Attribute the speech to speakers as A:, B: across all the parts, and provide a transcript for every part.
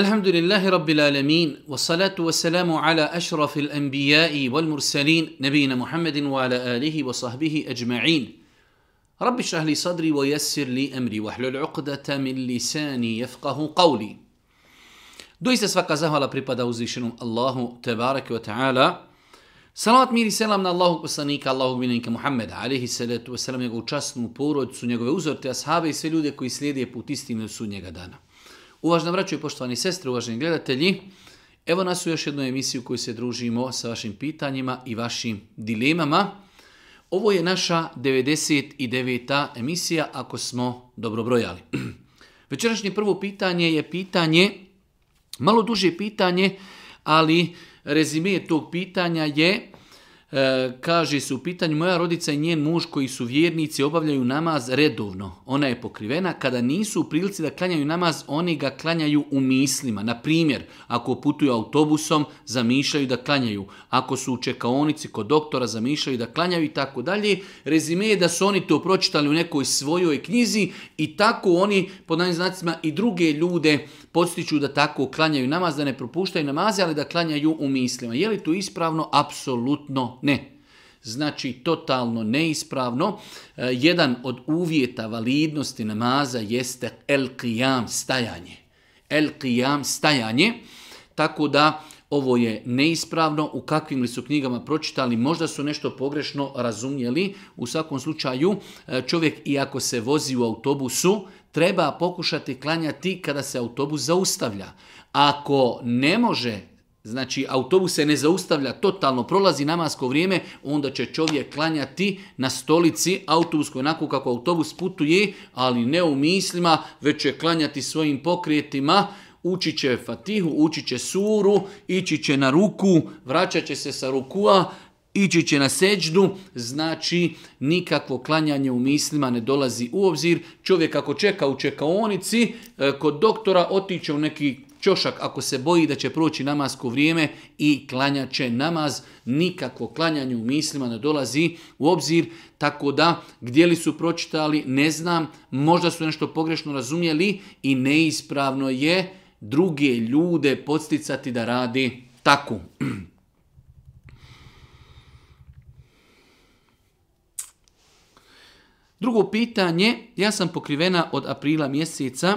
A: الحمد لله رب العالمين والصلاة والسلام على أشرف الأنبياء والمرسلين نبينا محمد وعلى آله وصحبه أجمعين رب اشرح لي صدري ويسر لي أمري واحلل عقدة من لساني يفقه قولي دويس أسفق زهوالا بريبادا الله تبارك وتعالى Salavat mir i selam na Allahog poslanika, Allahog minanika Muhammeda, alihi salatu wasalam, njegovu časnu porodicu, njegove uzorte, ashave i sve ljude koji slijede put istine od sudnjega dana. Uvažna vraćaju, i poštovani sestre, uvaženi gledatelji, evo nas u još jednu emisiju u kojoj se družimo sa vašim pitanjima i vašim dilemama. Ovo je naša 99. emisija ako smo dobro brojali. Večerašnje prvo pitanje je pitanje, malo duže pitanje, ali rezime tog pitanja je E, kaže se u pitanju moja rodica i njen muž koji su vjernici obavljaju namaz redovno. Ona je pokrivena. Kada nisu u prilici da klanjaju namaz, oni ga klanjaju u mislima. Na primjer, ako putuju autobusom, zamišljaju da klanjaju. Ako su u čekaonici kod doktora, zamišljaju da klanjaju i tako dalje. Rezime je da su oni to pročitali u nekoj svojoj knjizi i tako oni, pod znacima, i druge ljude postiču da tako klanjaju namaz, da ne propuštaju namaze, ali da klanjaju u mislima. Je li to ispravno? Apsolutno ne. Znači, totalno neispravno. E, jedan od uvjeta validnosti namaza jeste el qiyam stajanje. El qiyam stajanje. Tako da, ovo je neispravno, u kakvim li su knjigama pročitali, možda su nešto pogrešno razumjeli. U svakom slučaju, e, čovjek iako se vozi u autobusu, treba pokušati klanjati kada se autobus zaustavlja. Ako ne može, znači autobus se ne zaustavlja, totalno prolazi namasko vrijeme, onda će čovjek klanjati na stolici autobuskoj, onako kako autobus putuje, ali ne u mislima, već će klanjati svojim pokrijetima, ući će fatihu, ući će suru, ići će na ruku, vraćat će se sa rukua, ići će na seđdu, znači nikakvo klanjanje u mislima ne dolazi u obzir. Čovjek ako čeka u čekaonici, e, kod doktora otiće u neki čošak ako se boji da će proći namasko vrijeme i klanja će namaz. Nikakvo klanjanje u mislima ne dolazi u obzir, tako da gdje li su pročitali ne znam, možda su nešto pogrešno razumjeli i neispravno je druge ljude podsticati da radi tako. Drugo pitanje, ja sam pokrivena od aprila mjeseca.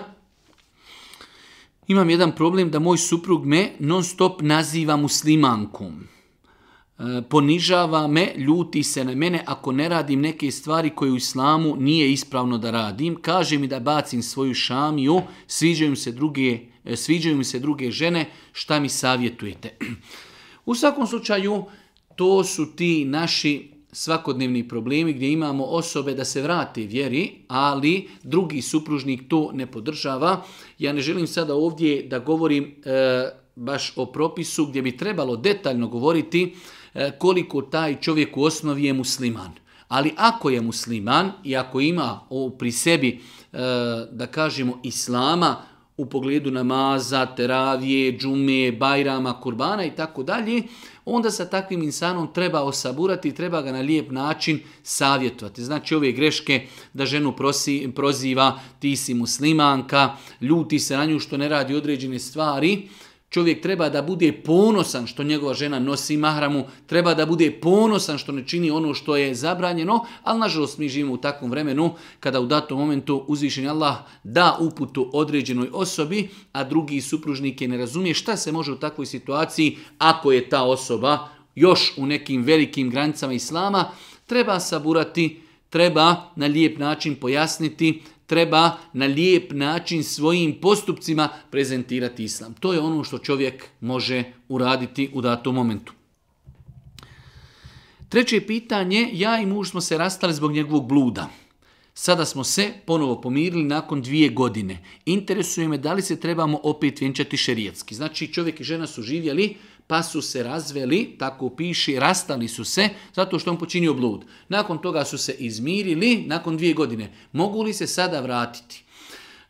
A: Imam jedan problem da moj suprug me non stop naziva muslimankom. E, ponižava me, ljuti se na mene ako ne radim neke stvari koje u islamu nije ispravno da radim. Kaže mi da bacim svoju šamiju, sviđaju se druge, e, sviđaju mi se druge žene, šta mi savjetujete? U svakom slučaju, to su ti naši svakodnevni problemi gdje imamo osobe da se vrate vjeri, ali drugi supružnik to ne podržava. Ja ne želim sada ovdje da govorim e, baš o propisu gdje bi trebalo detaljno govoriti e, koliko taj čovjek u osnovi je musliman. Ali ako je musliman i ako ima pri sebi, e, da kažemo, islama, u pogledu namaza, teravije, džume, bajrama, kurbana i tako dalje, onda sa takvim insanom treba osaburati i treba ga na lijep način savjetovati. Znači ove greške da ženu prosi, proziva ti si muslimanka, ljuti se na nju što ne radi određene stvari, Čovjek treba da bude ponosan što njegova žena nosi mahramu, treba da bude ponosan što ne čini ono što je zabranjeno, ali nažalost mi živimo u takvom vremenu kada u datom momentu uzvišen Allah da uputu određenoj osobi, a drugi supružnik ne razumije šta se može u takvoj situaciji ako je ta osoba još u nekim velikim granicama Islama, treba saburati, treba na lijep način pojasniti, treba na lijep način svojim postupcima prezentirati islam. To je ono što čovjek može uraditi u datom momentu. Treće pitanje, ja i muž smo se rastali zbog njegovog bluda. Sada smo se ponovo pomirili nakon dvije godine. Interesuje me da li se trebamo opet vjenčati šerijetski. Znači čovjek i žena su živjeli pa su se razveli, tako piše, rastali su se, zato što on počinio blud. Nakon toga su se izmirili, nakon dvije godine. Mogu li se sada vratiti?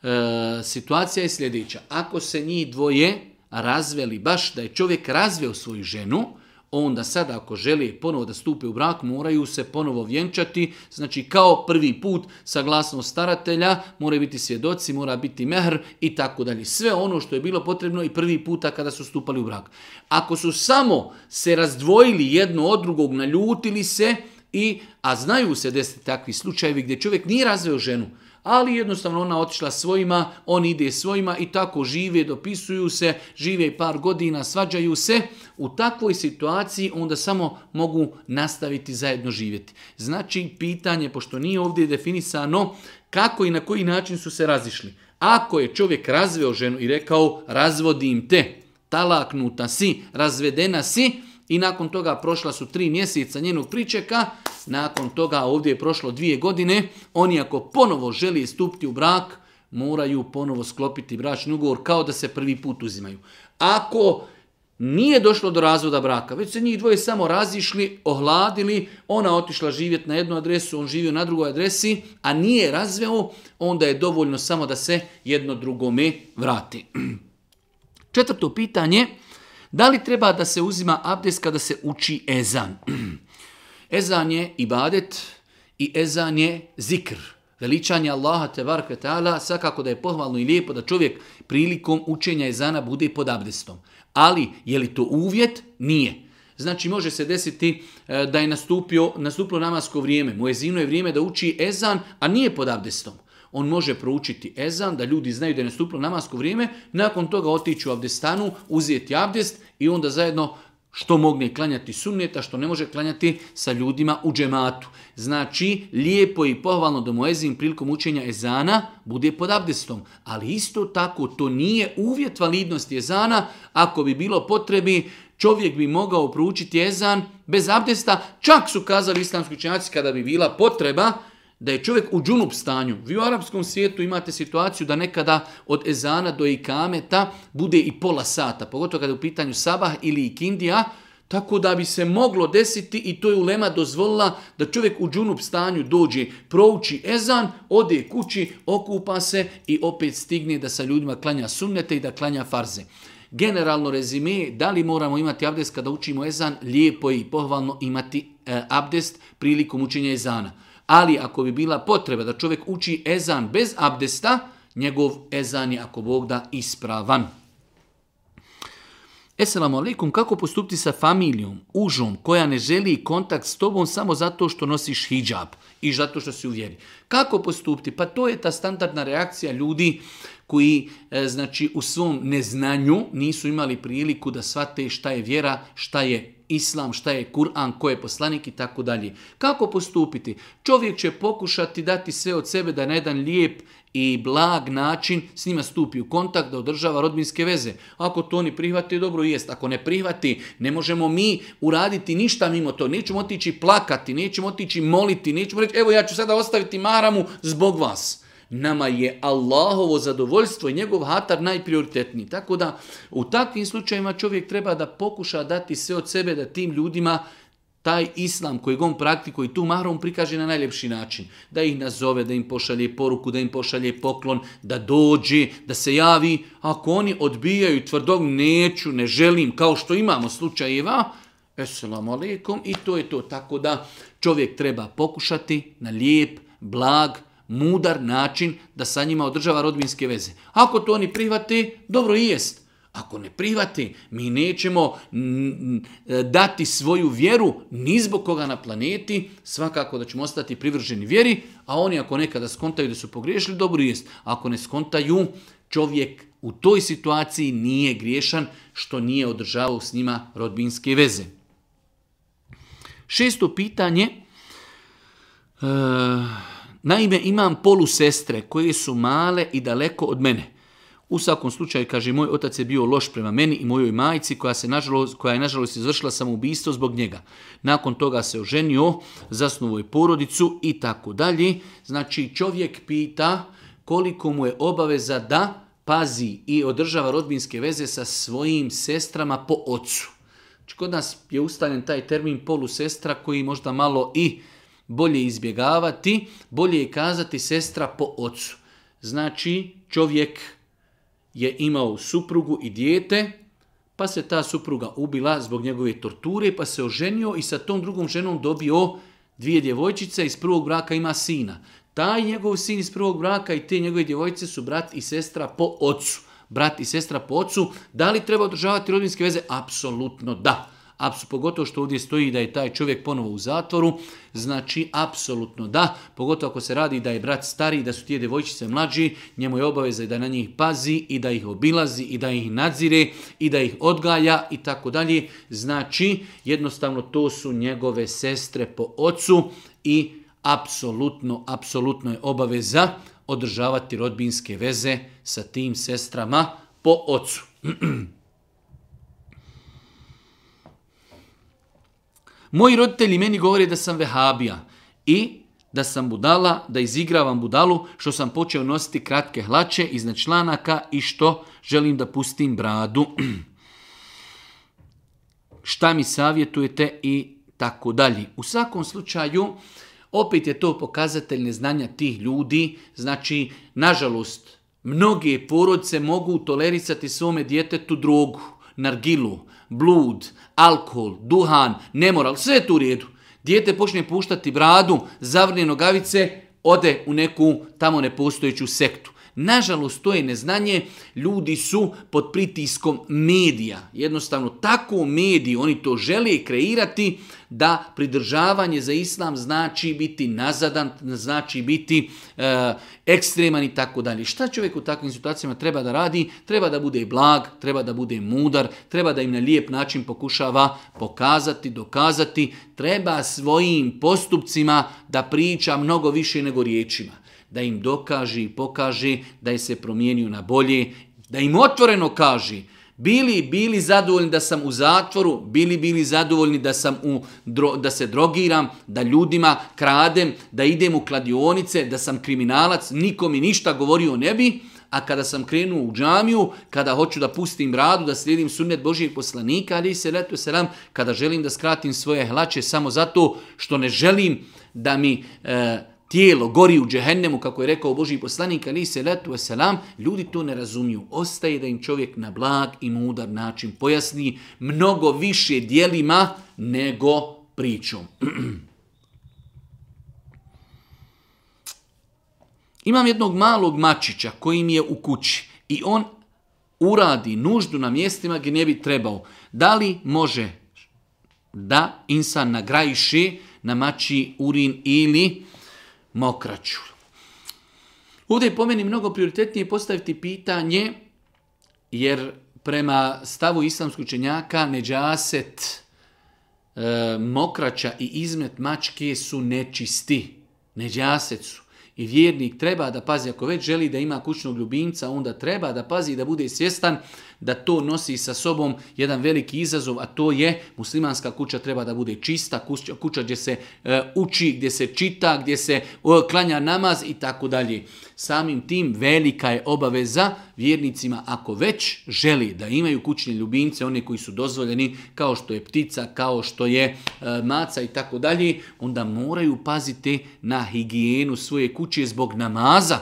A: E, situacija je sljedeća. Ako se njih dvoje razveli, baš da je čovjek razveo svoju ženu, onda sada ako žele ponovo da stupe u brak, moraju se ponovo vjenčati, znači kao prvi put, saglasno staratelja, moraju biti svjedoci, mora biti mehr i tako dalje. Sve ono što je bilo potrebno i prvi puta kada su stupali u brak. Ako su samo se razdvojili jedno od drugog, naljutili se, i, a znaju se desiti takvi slučajevi gdje čovjek nije razveo ženu, ali jednostavno ona otišla svojima, on ide svojima i tako žive, dopisuju se, žive par godina, svađaju se. U takvoj situaciji onda samo mogu nastaviti zajedno živjeti. Znači, pitanje, pošto nije ovdje definisano, kako i na koji način su se razišli. Ako je čovjek razveo ženu i rekao razvodim te, talaknuta si, razvedena si i nakon toga prošla su tri mjeseca njenog pričeka, nakon toga ovdje je prošlo dvije godine, oni ako ponovo želi stupiti u brak, moraju ponovo sklopiti bračni ugovor kao da se prvi put uzimaju. Ako nije došlo do razvoda braka, već se njih dvoje samo razišli, ohladili, ona otišla živjeti na jednu adresu, on živio na drugoj adresi, a nije razveo, onda je dovoljno samo da se jedno drugome vrati. Četvrto pitanje, da li treba da se uzima abdes kada se uči ezan? Ezan je ibadet i ezan je zikr. Veličanje Allaha te barke svakako da je pohvalno i lijepo da čovjek prilikom učenja ezana bude pod abdestom. Ali, je li to uvjet? Nije. Znači, može se desiti e, da je nastupio, nastupilo namasko vrijeme. zino je vrijeme da uči ezan, a nije pod abdestom. On može proučiti ezan, da ljudi znaju da je nastupilo namasko vrijeme, nakon toga otići u abdestanu, uzeti abdest i onda zajedno što mogne klanjati sunneta, što ne može klanjati sa ljudima u džematu. Znači, lijepo i pohvalno da prilikom učenja ezana bude pod abdestom. Ali isto tako, to nije uvjet validnosti ezana. Ako bi bilo potrebi, čovjek bi mogao proučiti ezan bez abdesta. Čak su kazali islamski učenjaci kada bi bila potreba da je čovjek u džunup stanju. Vi u arapskom svijetu imate situaciju da nekada od ezana do ikameta bude i pola sata, pogotovo kada je u pitanju sabah ili ikindija, tako da bi se moglo desiti i to je ulema dozvolila da čovjek u džunup stanju dođe, prouči ezan, ode kući, okupa se i opet stigne da sa ljudima klanja sunnete i da klanja farze. Generalno rezime, da li moramo imati abdest kada učimo ezan, lijepo je i pohvalno imati e, abdest prilikom učenja ezana. Ali ako bi bila potreba da čovjek uči ezan bez abdesta, njegov ezan je ako Bog da ispravan. Esalamu alaikum, kako postupiti sa familijom, užom, koja ne želi kontakt s tobom samo zato što nosiš hijab i zato što si uvjeri? Kako postupiti? Pa to je ta standardna reakcija ljudi koji e, znači u svom neznanju nisu imali priliku da shvate šta je vjera, šta je islam, šta je Kur'an, ko je poslanik i tako dalje. Kako postupiti? Čovjek će pokušati dati sve od sebe da na jedan lijep i blag način s njima stupi u kontakt da održava rodbinske veze. Ako to oni prihvati, dobro jest. Ako ne prihvati, ne možemo mi uraditi ništa mimo to. Nećemo otići plakati, nećemo otići moliti, nećemo reći evo ja ću sada ostaviti maramu zbog vas. Nama je Allahovo zadovoljstvo i njegov hatar najprioritetniji. Tako da u takvim slučajevima čovjek treba da pokuša dati sve od sebe da tim ljudima taj islam koji on praktikuje tu mahrom prikaže na najljepši način. Da ih nazove, da im pošalje poruku, da im pošalje poklon, da dođe, da se javi. Ako oni odbijaju tvrdog neću, ne želim, kao što imamo slučajeva, eselam alaikum i to je to. Tako da čovjek treba pokušati na lijep, blag, mudar način da sa njima održava rodbinske veze. Ako to oni prihvati, dobro i jest. Ako ne prihvati, mi nećemo dati svoju vjeru ni zbog koga na planeti, svakako da ćemo ostati privrženi vjeri, a oni ako nekada skontaju da su pogriješili, dobro jest. Ako ne skontaju, čovjek u toj situaciji nije griješan što nije održavao s njima rodbinske veze. Šesto pitanje. E, Naime, imam polu sestre koje su male i daleko od mene. U svakom slučaju, kaže, moj otac je bio loš prema meni i mojoj majci koja, se nažalost, koja je nažalost izvršila samoubistvo zbog njega. Nakon toga se oženio, zasnovao je porodicu i tako dalje. Znači, čovjek pita koliko mu je obaveza da pazi i održava rodbinske veze sa svojim sestrama po ocu. Znači, kod nas je ustaljen taj termin polusestra koji možda malo i bolje izbjegavati, bolje je kazati sestra po ocu. Znači, čovjek je imao suprugu i dijete, pa se ta supruga ubila zbog njegove torture, pa se oženio i sa tom drugom ženom dobio dvije djevojčice, iz prvog braka ima sina. Taj njegov sin iz prvog braka i te njegove djevojčice su brat i sestra po ocu. Brat i sestra po ocu, da li treba održavati rodinske veze? Apsolutno da apsu, pogotovo što ovdje stoji da je taj čovjek ponovo u zatvoru, znači apsolutno da, pogotovo ako se radi da je brat stariji, da su tije devojčice mlađi, njemu je obaveza i da na njih pazi i da ih obilazi i da ih nadzire i da ih odgaja i tako dalje. Znači, jednostavno to su njegove sestre po ocu i apsolutno, apsolutno je obaveza održavati rodbinske veze sa tim sestrama po ocu. Moji roditelji meni govore da sam vehabija i da sam budala, da izigravam budalu, što sam počeo nositi kratke hlače iznad članaka i što želim da pustim bradu. Šta mi savjetujete i tako dalje. U svakom slučaju, opet je to pokazatelj neznanja tih ljudi. Znači, nažalost, mnoge porodce mogu tolerisati svome djetetu drogu, nargilu, blud, alkohol, duhan, nemoral, sve je tu u redu. Dijete počne puštati bradu, zavrne nogavice, ode u neku tamo nepostojeću sektu. Nažalost, to je neznanje. Ljudi su pod pritiskom medija. Jednostavno, tako mediji, oni to žele kreirati da pridržavanje za islam znači biti nazadan, znači biti e, ekstreman i tako dalje. Šta čovjek u takvim situacijama treba da radi? Treba da bude blag, treba da bude mudar, treba da im na lijep način pokušava pokazati, dokazati. Treba svojim postupcima da priča mnogo više nego riječima da im dokaži i pokaže da je se promijenio na bolje, da im otvoreno kaže bili bili zadovoljni da sam u zatvoru, bili bili zadovoljni da sam u da se drogiram, da ljudima kradem, da idem u kladionice, da sam kriminalac, niko mi ništa govorio o nebi a kada sam krenuo u džamiju, kada hoću da pustim radu, da slijedim sunnet Božijeg poslanika, ali se letu kada želim da skratim svoje hlače samo zato što ne želim da mi e, tijelo gori u džehennemu, kako je rekao Boži poslanik, ali se letu selam, ljudi to ne razumiju. Ostaje da im čovjek na blag i mudar način pojasni mnogo više dijelima nego pričom. Imam jednog malog mačića koji mi je u kući i on uradi nuždu na mjestima gdje ne bi trebao. Da li može da insan nagrajiši na mači urin ili mokraću. Ovdje je po meni mnogo prioritetnije postaviti pitanje, jer prema stavu islamskog učenjaka neđaset, e, mokraća i izmet mačke su nečisti. Neđaset su. I vjernik treba da pazi, ako već želi da ima kućnog ljubimca, onda treba da pazi da bude svjestan da to nosi sa sobom jedan veliki izazov, a to je muslimanska kuća treba da bude čista, kuća, gdje se e, uči, gdje se čita, gdje se klanja namaz i tako dalje. Samim tim velika je obaveza vjernicima ako već želi da imaju kućne ljubimce, one koji su dozvoljeni kao što je ptica, kao što je e, maca i tako dalje, onda moraju paziti na higijenu svoje kuće zbog namaza.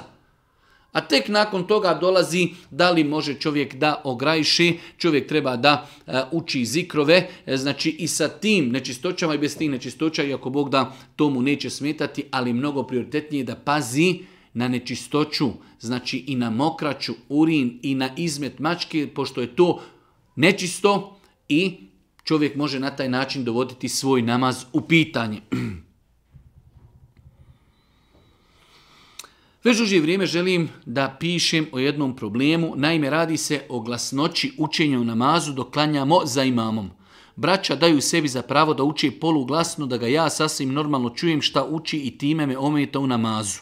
A: A tek nakon toga dolazi da li može čovjek da ograjši, čovjek treba da e, uči zikrove, e, znači i sa tim nečistoćama i bez tih nečistoća, iako Bog da tomu neće smetati, ali mnogo prioritetnije da pazi na nečistoću, znači i na mokraću, urin i na izmet mačke, pošto je to nečisto i čovjek može na taj način dovoditi svoj namaz u pitanje. Već duže vrijeme želim da pišem o jednom problemu, naime radi se o glasnoći učenja u namazu dok klanjamo za imamom. Braća daju sebi za pravo da uče poluglasno, da ga ja sasvim normalno čujem šta uči i time me ometa u namazu.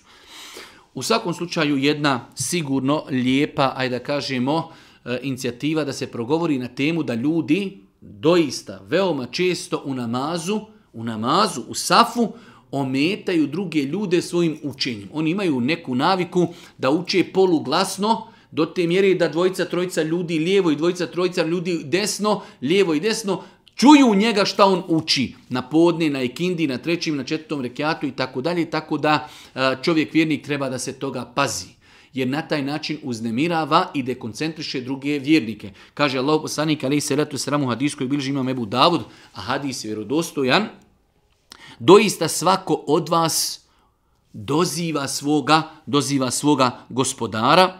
A: U svakom slučaju jedna sigurno lijepa, ajde da kažemo, e, inicijativa da se progovori na temu da ljudi doista veoma često u namazu, u namazu, u safu, ometaju druge ljude svojim učenjem. Oni imaju neku naviku da uče poluglasno, do te mjere da dvojica, trojica ljudi lijevo i dvojica, trojica ljudi desno, lijevo i desno, čuju njega šta on uči na podne, na ikindi, na trećim, na četvrtom rekiatu i tako dalje, tako da e, čovjek vjernik treba da se toga pazi jer na taj način uznemirava i dekoncentriše druge vjernike. Kaže Allah poslanik ali se letu sramu hadisu koji imam Davud, a hadis je vjerodostojan, doista svako od vas doziva svoga, doziva svoga gospodara.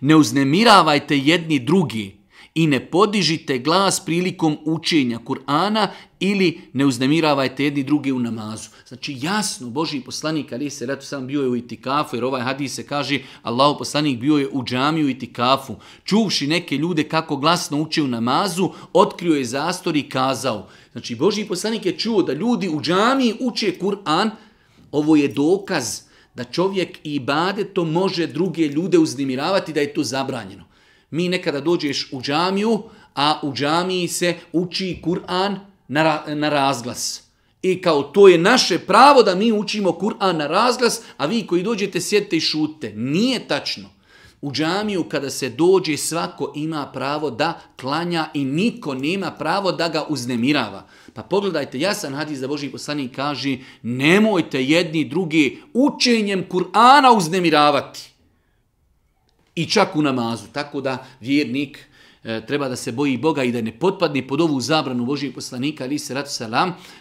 A: Ne uznemiravajte jedni drugi, i ne podižite glas prilikom učenja Kur'ana ili ne uznemiravajte jedni druge u namazu. Znači jasno, Boži poslanik ali se ratu sam bio je u itikafu, jer ovaj hadis se kaže Allah poslanik bio je u džamiju u itikafu. Čuvši neke ljude kako glasno uče u namazu, otkrio je zastor i kazao. Znači Boži poslanik je čuo da ljudi u džamiji uče Kur'an, ovo je dokaz da čovjek i bade to može druge ljude uznemiravati, da je to zabranjeno. Mi nekada dođeš u džamiju, a u džamiji se uči Kur'an na, na razglas. I kao to je naše pravo da mi učimo Kur'an na razglas, a vi koji dođete sjedite i šute. Nije tačno. U džamiju kada se dođe svako ima pravo da klanja i niko nema pravo da ga uznemirava. Pa pogledajte, jasan hadis za Boži poslanik kaže nemojte jedni drugi učenjem Kur'ana uznemiravati i čak u namazu. Tako da vjernik e, treba da se boji Boga i da ne potpadne pod ovu zabranu Božijeg poslanika ali se ratu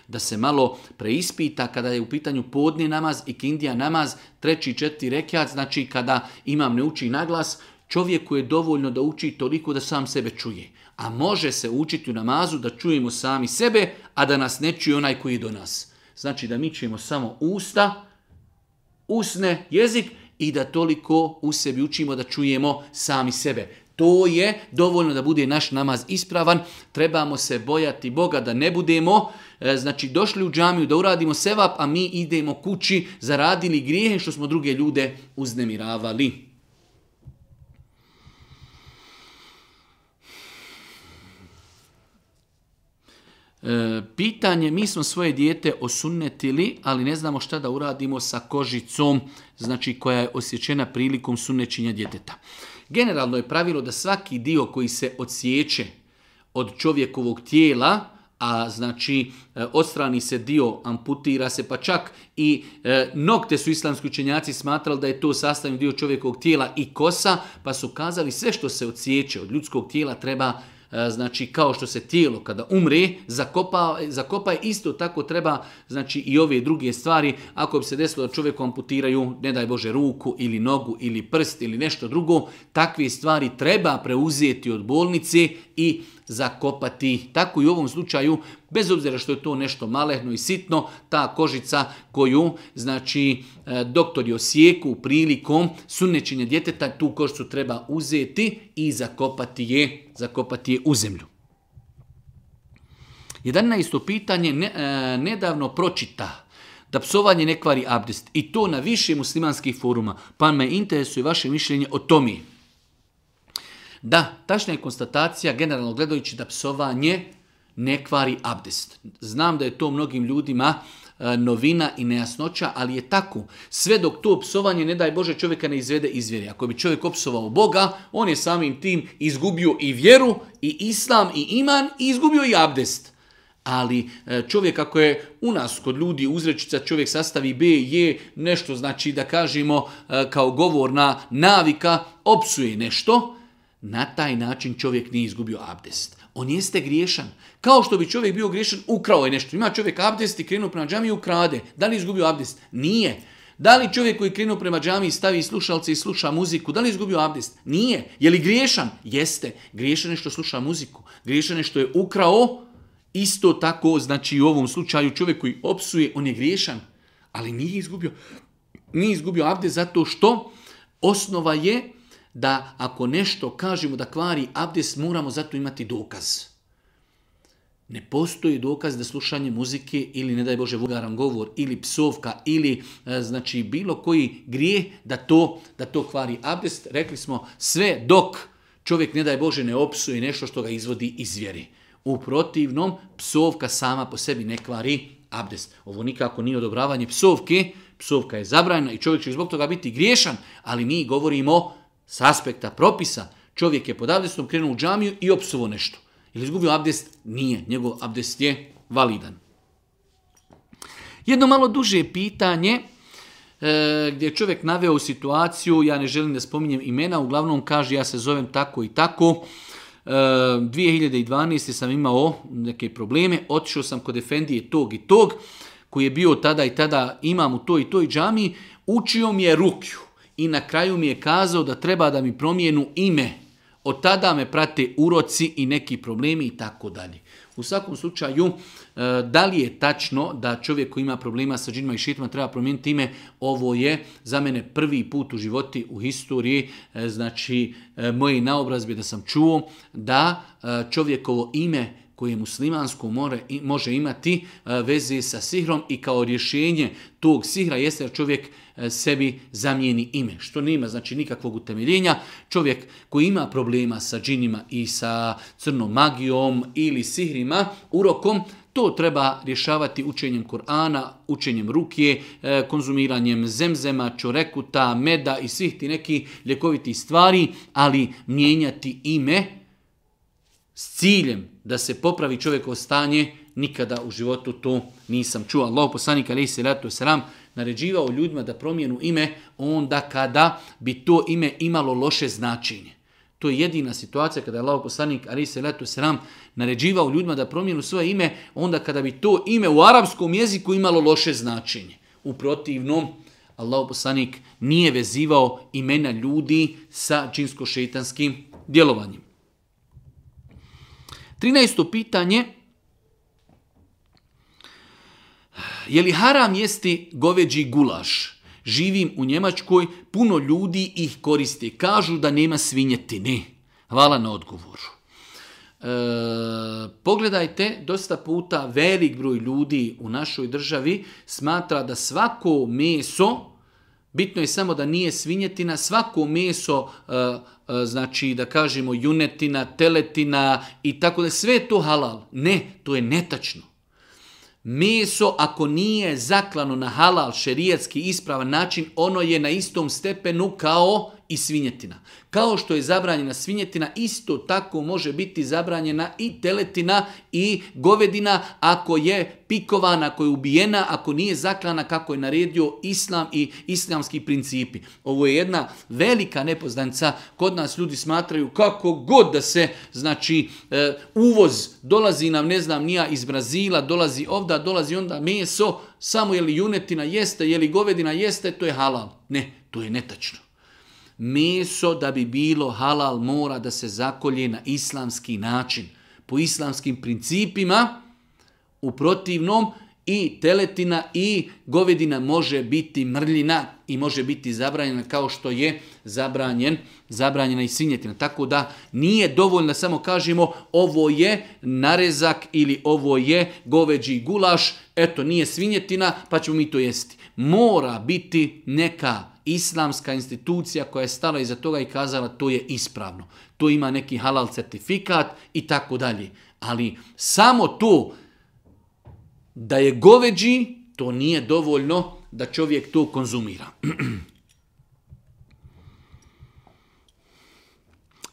A: da se malo preispita kada je u pitanju podni namaz i kindija namaz, treći, četiri rekiat, znači kada imam ne uči naglas, čovjeku je dovoljno da uči toliko da sam sebe čuje. A može se učiti
B: u namazu da čujemo sami sebe, a da nas ne čuje onaj koji je do nas. Znači da mi čujemo samo usta, usne, jezik, i da toliko u sebi učimo da čujemo sami sebe. To je dovoljno da bude naš namaz ispravan. Trebamo se bojati Boga da ne budemo e, znači došli u džamiju da uradimo sevap, a mi idemo kući zaradili grijehe što smo druge ljude uznemiravali. E, pitanje, mi smo svoje dijete osunetili, ali ne znamo šta da uradimo sa kožicom, znači koja je osjećena prilikom sunnećenja djeteta. Generalno je pravilo da svaki dio koji se odsjeće od čovjekovog tijela, a znači e, odstrani se dio, amputira se, pa čak i e, nokte su islamski učenjaci smatrali da je to sastavni dio čovjekovog tijela i kosa, pa su kazali sve što se odsjeće od ljudskog tijela treba E, znači kao što se tijelo kada umre zakopa, isto tako treba znači i ove druge stvari ako bi se desilo da čovjeku amputiraju ne daj Bože ruku ili nogu ili prst ili nešto drugo takve stvari treba preuzeti od bolnice i zakopati. Tako i u ovom slučaju, bez obzira što je to nešto malehno i sitno, ta kožica koju, znači, e, doktor je prilikom sunećenja djeteta, tu kožicu treba uzeti i zakopati je, zakopati je u zemlju. isto pitanje, e, nedavno pročita da psovanje ne kvari abdest i to na više muslimanskih foruma, pa me interesuje vaše mišljenje o tomi. Da, tačna je konstatacija, generalno gledajući, da psovanje ne kvari abdest. Znam da je to mnogim ljudima e, novina i nejasnoća, ali je tako. Sve dok to psovanje, ne daj Bože, čovjeka ne izvede vjeri Ako bi čovjek opsovao Boga, on je samim tim izgubio i vjeru, i islam, i iman, i izgubio i abdest. Ali e, čovjek ako je u nas kod ljudi uzrečica čovjek sastavi B, je nešto znači da kažemo e, kao govorna navika, opsuje nešto, na taj način čovjek nije izgubio abdest. On jeste griješan. Kao što bi čovjek bio griješan, ukrao je nešto. Ima čovjek abdest i krenuo prema džami i ukrade. Da li izgubio abdest? Nije. Da li čovjek koji krenuo prema džami i stavi slušalce i sluša muziku, da li izgubio abdest? Nije. Je li griješan? Jeste. Griješan je što sluša muziku. Griješan je što je ukrao. Isto tako, znači u ovom slučaju čovjek koji opsuje, on je griješan. Ali nije izgubio, nije izgubio abdest zato što osnova je da ako nešto kažemo da kvari abdes moramo zato imati dokaz. Ne postoji dokaz da slušanje muzike ili, ne daj Bože, vulgaran govor ili psovka ili e, znači bilo koji grije da to, da to kvari abdest. Rekli smo sve dok čovjek, ne daj Bože, ne opsuje nešto što ga izvodi iz vjeri. U protivnom, psovka sama po sebi ne kvari abdest. Ovo nikako nije odobravanje psovke, psovka je zabranjena i čovjek će zbog toga biti griješan, ali mi govorimo sa aspekta propisa čovjek je pod abdestom krenuo u džamiju i opsuvo nešto. Ili izgubio abdest? Nije. Njegov abdest je validan. Jedno malo duže pitanje e, gdje je čovjek naveo situaciju, ja ne želim da spominjem imena, uglavnom kaže ja se zovem tako i tako. 2012. E, sam imao neke probleme, otišao sam kod Efendije tog i tog, koji je bio tada i tada imam u toj i toj džami, učio mi je rukju i na kraju mi je kazao da treba da mi promijenu ime. Od tada me prate uroci i neki problemi i tako dalje. U svakom slučaju, e, da li je tačno da čovjek koji ima problema sa džinima i šitima treba promijeniti ime? Ovo je za mene prvi put u životi, u historiji, e, znači e, moje naobrazbe da sam čuo da čovjekovo ime koje muslimansko more može imati e, veze sa sihrom i kao rješenje tog sihra jeste da čovjek e, sebi zamijeni ime, što nema znači nikakvog utemeljenja. Čovjek koji ima problema sa džinima i sa crnom magijom ili sihrima, urokom, to treba rješavati učenjem korana, učenjem ruke, e, konzumiranjem zemzema, čorekuta, meda i svih ti neki ljekovitih stvari, ali mijenjati ime, s ciljem da se popravi čovjekovo stanje, nikada u životu to nisam čuo. Allah poslanik alaihi salatu wasalam naređivao ljudima da promijenu ime onda kada bi to ime imalo loše značenje. To je jedina situacija kada je Allah poslanik se salatu naređivao ljudima da promijenu svoje ime onda kada bi to ime u arapskom jeziku imalo loše značenje. U protivnom, Allah poslanik nije vezivao imena ljudi sa džinsko-šeitanskim djelovanjem. 13. pitanje. Je li haram jesti goveđi gulaš? Živim u Njemačkoj, puno ljudi ih koristi. Kažu da nema svinjetine. Hvala na odgovoru. E, pogledajte, dosta puta velik broj ljudi u našoj državi smatra da svako meso Bitno je samo da nije svinjetina, svako meso, e, e, znači da kažemo junetina, teletina i tako da sve to halal. Ne, to je netačno. Meso ako nije zaklano na halal šerijatski ispravan način, ono je na istom stepenu kao i svinjetina. Kao što je zabranjena svinjetina, isto tako može biti zabranjena i teletina i govedina ako je pikovana, ako je ubijena, ako nije zaklana kako je naredio islam i islamski principi. Ovo je jedna velika nepoznanica. Kod nas ljudi smatraju kako god da se, znači, e, uvoz dolazi nam, ne znam, nija iz Brazila, dolazi ovda, dolazi onda meso, samo je li junetina jeste, je li govedina jeste, to je halal. Ne, to je netačno meso da bi bilo halal mora da se zakolje na islamski način, po islamskim principima, u protivnom i teletina i govedina može biti mrljina i može biti zabranjena kao što je zabranjen, zabranjena i svinjetina. Tako da nije dovoljno samo kažemo ovo je narezak ili ovo je goveđi gulaš, eto nije svinjetina pa ćemo mi to jesti. Mora biti neka islamska institucija koja je stala iza toga i kazala to je ispravno. To ima neki halal certifikat i tako dalje. Ali samo to da je goveđi, to nije dovoljno da čovjek to konzumira.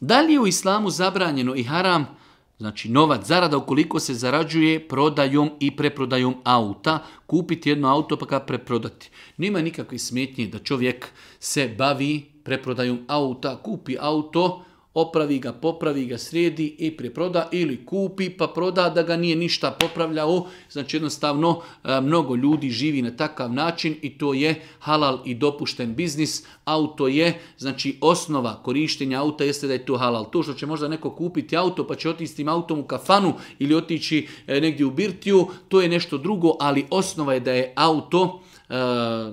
B: da li je u islamu zabranjeno i haram Znači novac zarada ukoliko se zarađuje prodajom i preprodajom auta, kupiti jedno auto pa ga preprodati. Nema nikakve smetnje da čovjek se bavi preprodajom auta, kupi auto, opravi ga, popravi ga, sredi i preproda ili kupi pa proda da ga nije ništa popravljao. Znači jednostavno e, mnogo ljudi živi na takav način i to je halal i dopušten biznis. Auto je, znači osnova korištenja auta jeste da je to halal. To što će možda neko kupiti auto pa će otići s tim autom u kafanu ili otići e, negdje u birtiju, to je nešto drugo, ali osnova je da je auto e,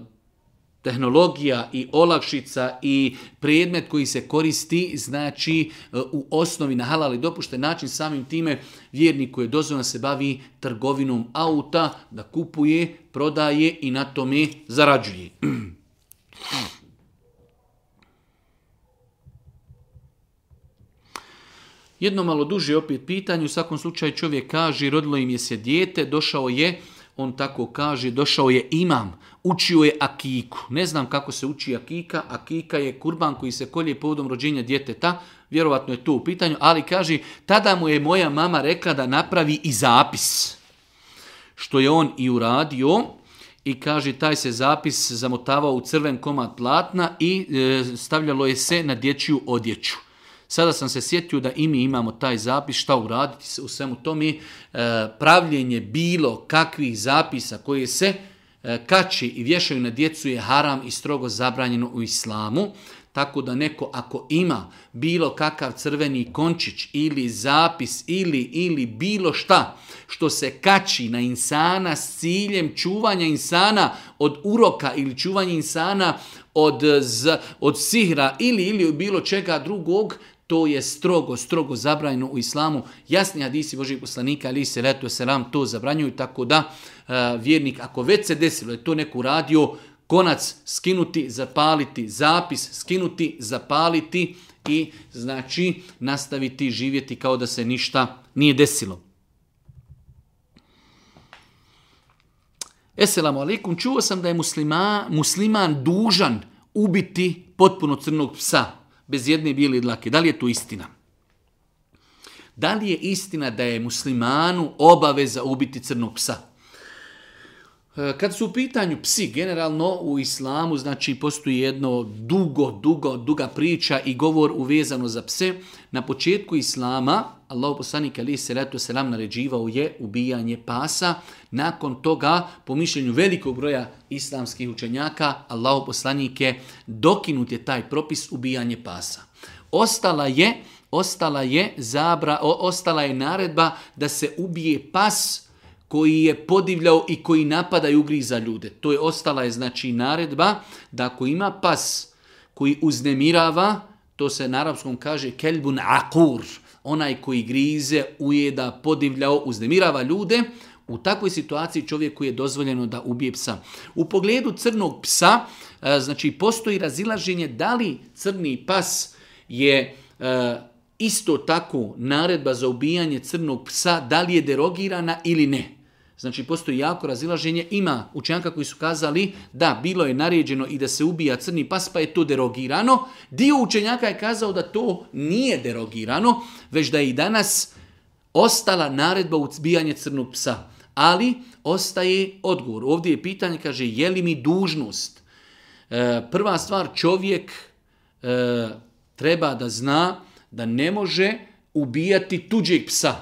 B: tehnologija i olakšica i predmet koji se koristi, znači e, u osnovi na halal dopušten način samim time vjerniku je dozvoljeno se bavi trgovinom auta, da kupuje, prodaje i na tome zarađuje. Jedno malo duže opet pitanje, u svakom slučaju čovjek kaže, rodilo im je se dijete, došao je on tako kaže, došao je imam, učio je akiku. Ne znam kako se uči akika, akika je kurban koji se kolje povodom rođenja djeteta, vjerovatno je to u pitanju, ali kaže, tada mu je moja mama rekla da napravi i zapis, što je on i uradio, i kaže taj se zapis zamotavao u crven komad platna i e, stavljalo je se na dječju odjeću. Sada sam se sjetio da i mi imamo taj zapis, šta uraditi u svemu tome, e, pravljenje bilo kakvih zapisa koje se e, kači i vješaju na djecu je haram i strogo zabranjeno u islamu. Tako da neko ako ima bilo kakav crveni končić ili zapis ili, ili bilo šta što se kači na insana s ciljem čuvanja insana od uroka ili čuvanja insana od, od sihra ili, ili bilo čega drugog, to je strogo, strogo zabranjeno u islamu. Jasni hadisi Božih poslanika, ali se letu selam, to zabranjuju, tako da e, vjernik, ako već se desilo, je to neko uradio, konac skinuti, zapaliti, zapis skinuti, zapaliti i znači nastaviti živjeti kao da se ništa nije desilo. Eselamu alaikum, čuo sam da je musliman dužan ubiti potpuno crnog psa bez jedne bijele dlake. Da li je to istina? Da li je istina da je muslimanu obaveza ubiti crnog psa? E, kad su u pitanju psi, generalno u islamu, znači postoji jedno dugo, dugo, duga priča i govor uvezano za pse. Na početku islama Allah poslanik ali se letu selam naređivao je ubijanje pasa. Nakon toga, po mišljenju velikog broja islamskih učenjaka, Allah poslanik je dokinut je taj propis ubijanje pasa. Ostala je, ostala je zabra, ostala je naredba da se ubije pas koji je podivljao i koji napada i ugriza ljude. To je ostala je znači naredba da ako ima pas koji uznemirava, to se na arapskom kaže kelbun akur, onaj koji grize, ujeda, podivljao, uznemirava ljude, u takvoj situaciji čovjeku je dozvoljeno da ubije psa. U pogledu crnog psa, e, znači postoji razilaženje da li crni pas je e, isto tako naredba za ubijanje crnog psa, da li je derogirana ili ne. Znači postoji jako razilaženje. Ima učenjaka koji su kazali da bilo je naređeno i da se ubija crni pas pa je to derogirano. Dio učenjaka je kazao da to nije derogirano, već da je i danas ostala naredba uzbijanje crnog psa. Ali ostaje odgovor. Ovdje je pitanje, kaže, je li mi dužnost? E, prva stvar, čovjek e, treba da zna da ne može ubijati tuđeg psa.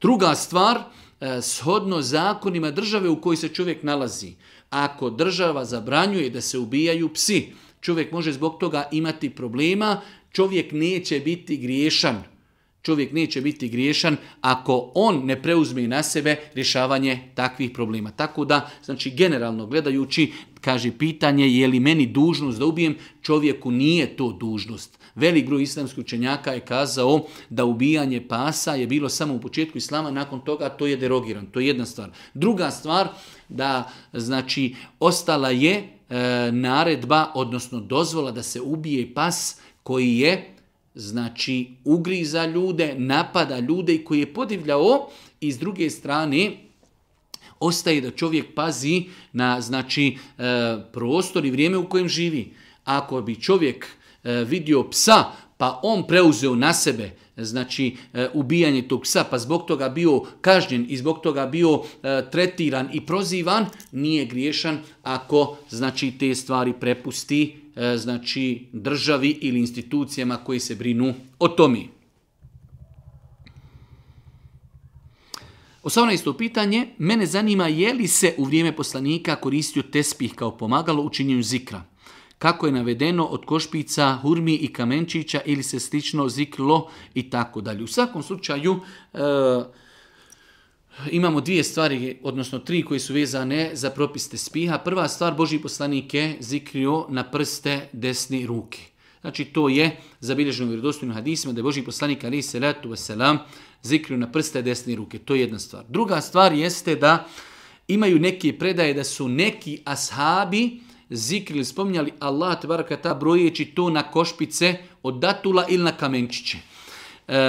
B: Druga stvar, E, shodno zakonima države u kojoj se čovjek nalazi. Ako država zabranjuje da se ubijaju psi, čovjek može zbog toga imati problema, čovjek neće biti griješan. Čovjek neće biti griješan ako on ne preuzme na sebe rješavanje takvih problema. Tako da, znači generalno gledajući, kaže pitanje je li meni dužnost da ubijem, čovjeku nije to dužnost. Velik broj islamskih učenjaka je kazao da ubijanje pasa je bilo samo u početku islama, nakon toga to je derogiran. To je jedna stvar. Druga stvar, da znači ostala je e, naredba, odnosno dozvola da se ubije pas koji je znači ugriza ljude, napada ljude i koji je podivljao i s druge strane ostaje da čovjek pazi na znači e, prostor i vrijeme u kojem živi. Ako bi čovjek E, vidio psa, pa on preuzeo na sebe znači e, ubijanje tog psa, pa zbog toga bio kažnjen i zbog toga bio e, tretiran i prozivan, nije griješan ako znači te stvari prepusti znači državi ili institucijama koji se brinu o tome. 18. pitanje, mene zanima je li se u vrijeme poslanika koristio tespih kao pomagalo u zikra? kako je navedeno od košpica, hurmi i kamenčića ili se slično ziklo i tako dalje. U svakom slučaju e, imamo dvije stvari, odnosno tri koje su vezane za propiste spiha. Prva stvar, Boži poslanik je zikrio na prste desni ruke. Znači to je zabilježeno u vjerodostojnim hadisima da je Boži poslanik ali se letu vaselam zikrio na prste desni ruke. To je jedna stvar. Druga stvar jeste da imaju neke predaje da su neki ashabi zikrili, spominjali Allah tvarka ta brojeći to na košpice od datula ili na kamenčiće. E,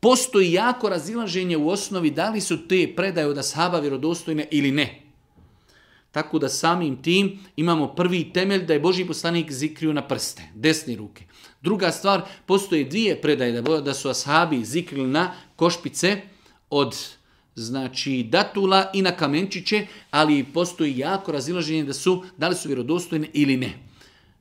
B: postoji jako razilaženje u osnovi da li su te predaje od ashaba vjerodostojne ili ne. Tako da samim tim imamo prvi temelj da je Boži poslanik zikrio na prste, desne ruke. Druga stvar, postoje dvije predaje da su ashabi zikrili na košpice od znači datula i na kamenčiće, ali postoji jako razilaženje da su, da li su vjerodostojne ili ne.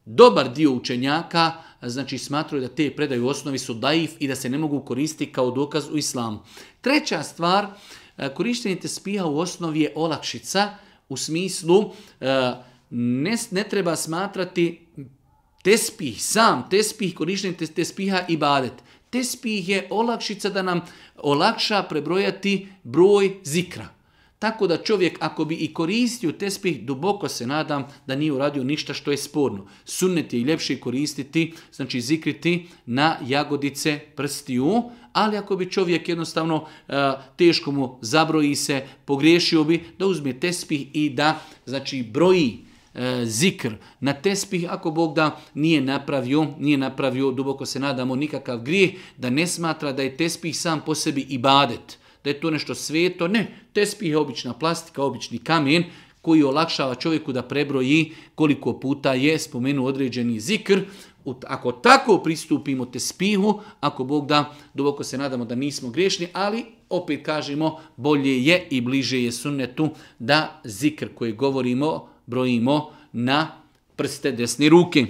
B: Dobar dio učenjaka znači smatraju da te predaje osnovi su daif i da se ne mogu koristiti kao dokaz u islamu. Treća stvar, e, korištenje spija u osnovi je olakšica u smislu e, ne, ne treba smatrati tespih, sam tespih, korištenje tespiha i badet. Tespih je olakšica da nam olakša prebrojati broj zikra. Tako da čovjek ako bi i koristio tespih, duboko se nadam da nije uradio ništa što je sporno. Sunnet je i ljepše koristiti, znači zikriti na jagodice prstiju, ali ako bi čovjek jednostavno e, teško mu zabroji se, pogriješio bi, da uzme tespih i da znači broji zikr, na tespih, ako Bog da nije napravio, nije napravio, duboko se nadamo, nikakav grijeh, da ne smatra da je tespih sam po sebi ibadet, da je to nešto sveto, ne, tespih je obična plastika, obični kamen, koji olakšava čovjeku da prebroji koliko puta je spomenu određeni zikr. Ako tako pristupimo Tespihu, ako Bog da, duboko se nadamo da nismo griješni, ali opet kažemo bolje je i bliže je sunnetu da zikr koji govorimo brojimo na prste desne ruke.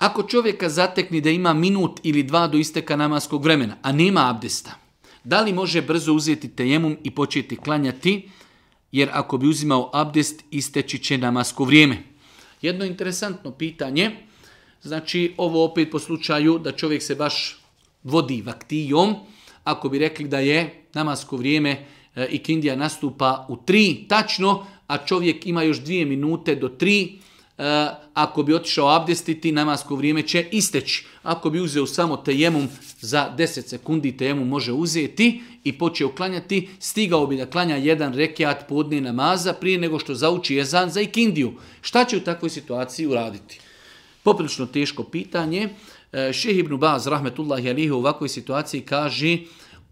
B: Ako čovjeka zatekni da ima minut ili dva do isteka namaskog vremena, a nema abdesta, da li može brzo uzeti tejemum i početi klanjati, jer ako bi uzimao abdest, isteći će namasko vrijeme. Jedno interesantno pitanje, znači ovo opet po slučaju da čovjek se baš vodi vaktijom, ako bi rekli da je namasko vrijeme e, i Kindija nastupa u tri tačno, a čovjek ima još dvije minute do tri, e, ako bi otišao abdestiti, namasko vrijeme će isteći. Ako bi uzeo samo tejemum za 10 sekundi, tejemum može uzeti i počeo klanjati, stigao bi da klanja jedan rekiat podne namaza prije nego što zauči jezan za ikindiju. Šta će u takvoj situaciji uraditi? Poprilično teško pitanje. E, Ših ibn Baz, rahmetullahi alihi, u ovakvoj situaciji kaže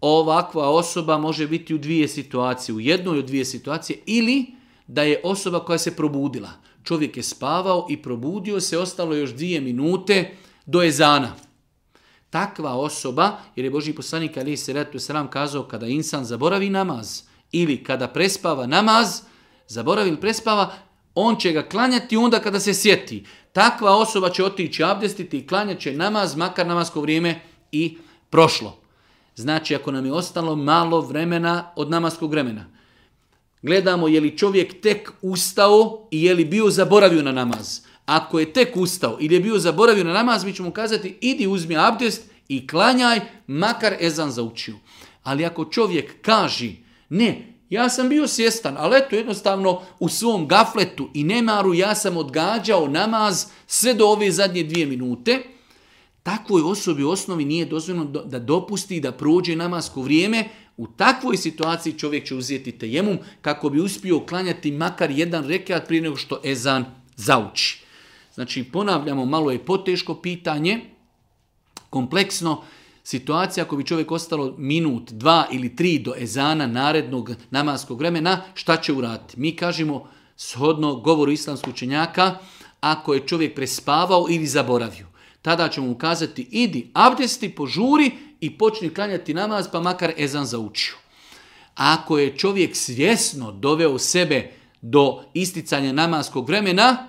B: ovakva osoba može biti u dvije situacije, u jednoj od dvije situacije ili da je osoba koja se probudila. Čovjek je spavao i probudio se, ostalo još dvije minute do ezana. Takva osoba, jer je Boži poslanik Ali se sram kazao kada insan zaboravi namaz ili kada prespava namaz, zaboravi ili prespava, on će ga klanjati onda kada se sjeti. Takva osoba će otići abdestiti i klanjat će namaz, makar namasko vrijeme i prošlo. Znači, ako nam je ostalo malo vremena od namaskog vremena, gledamo je li čovjek tek ustao i je li bio zaboravio na namaz. Ako je tek ustao ili je bio zaboravio na namaz, mi ćemo kazati idi uzmi abdest i klanjaj, makar ezan zaučio. Ali ako čovjek kaži, ne, ja sam bio svjestan, ali eto jednostavno u svom gafletu i nemaru ja sam odgađao namaz sve do ove zadnje dvije minute. Takvoj osobi u osnovi nije dozvoljeno da dopusti da prođe namasko vrijeme. U takvoj situaciji čovjek će uzeti tejemum kako bi uspio klanjati makar jedan rekat prije nego što ezan zauči. Znači ponavljamo, malo je poteško pitanje, kompleksno, situacija ako bi čovjek ostalo minut, dva ili tri do ezana narednog namaskog vremena, šta će uraditi? Mi kažemo, shodno govoru islamskog učenjaka, ako je čovjek prespavao ili zaboravio, tada ćemo mu kazati idi abdesti, požuri i počni klanjati namaz pa makar ezan zaučio. Ako je čovjek svjesno doveo sebe do isticanja namaskog vremena,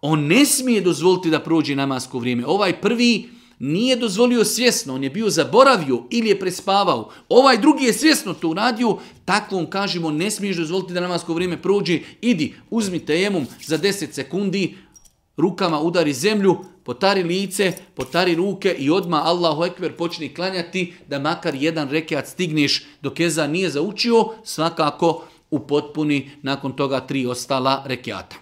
B: on ne smije dozvoliti da prođe namasko vrijeme. Ovaj prvi nije dozvolio svjesno, on je bio zaboravio ili je prespavao. Ovaj drugi je svjesno to uradio, takvom kažemo ne smiješ dozvoliti da namasko vrijeme prođe, idi, uzmi tejemum za 10 sekundi, rukama udari zemlju, potari lice, potari ruke i odma Allahu Ekber počni klanjati da makar jedan rekiat stigneš dok za nije zaučio, svakako upotpuni nakon toga tri ostala rekiata.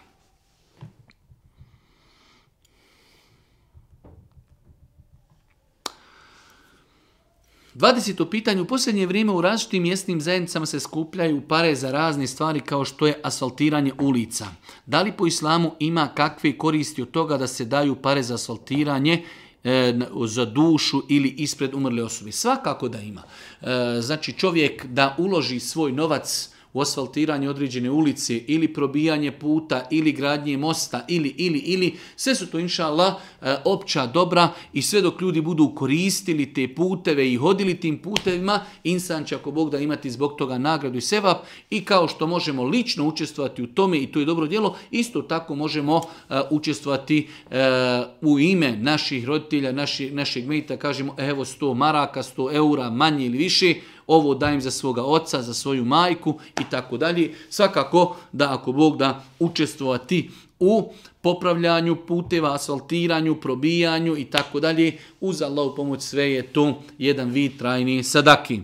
B: 20. pitanje, u posljednje vrijeme u različitim mjesnim zajednicama se skupljaju pare za razne stvari kao što je asfaltiranje ulica. Da li po islamu ima kakve koristi od toga da se daju pare za asfaltiranje e, za dušu ili ispred umrle osobe. Svakako da ima. E, znači čovjek da uloži svoj novac u asfaltiranje određene ulice ili probijanje puta ili gradnje mosta ili, ili, ili. Sve su to inša Allah eh, opća dobra i sve dok ljudi budu koristili te puteve i hodili tim putevima, insan će ako Bog da imati zbog toga nagradu i sevap i kao što možemo lično učestvati u tome i to je dobro djelo, isto tako možemo eh, učestvati eh, u ime naših roditelja, naši, našeg mejta, kažemo e, evo 100 maraka, 100 eura manje ili više, ovo dajem za svoga oca, za svoju majku i tako dalje. Svakako da ako Bog da učestvovati u popravljanju puteva, asfaltiranju, probijanju i tako dalje. Uz Allahu pomoć sve je to jedan vid trajni sadaki.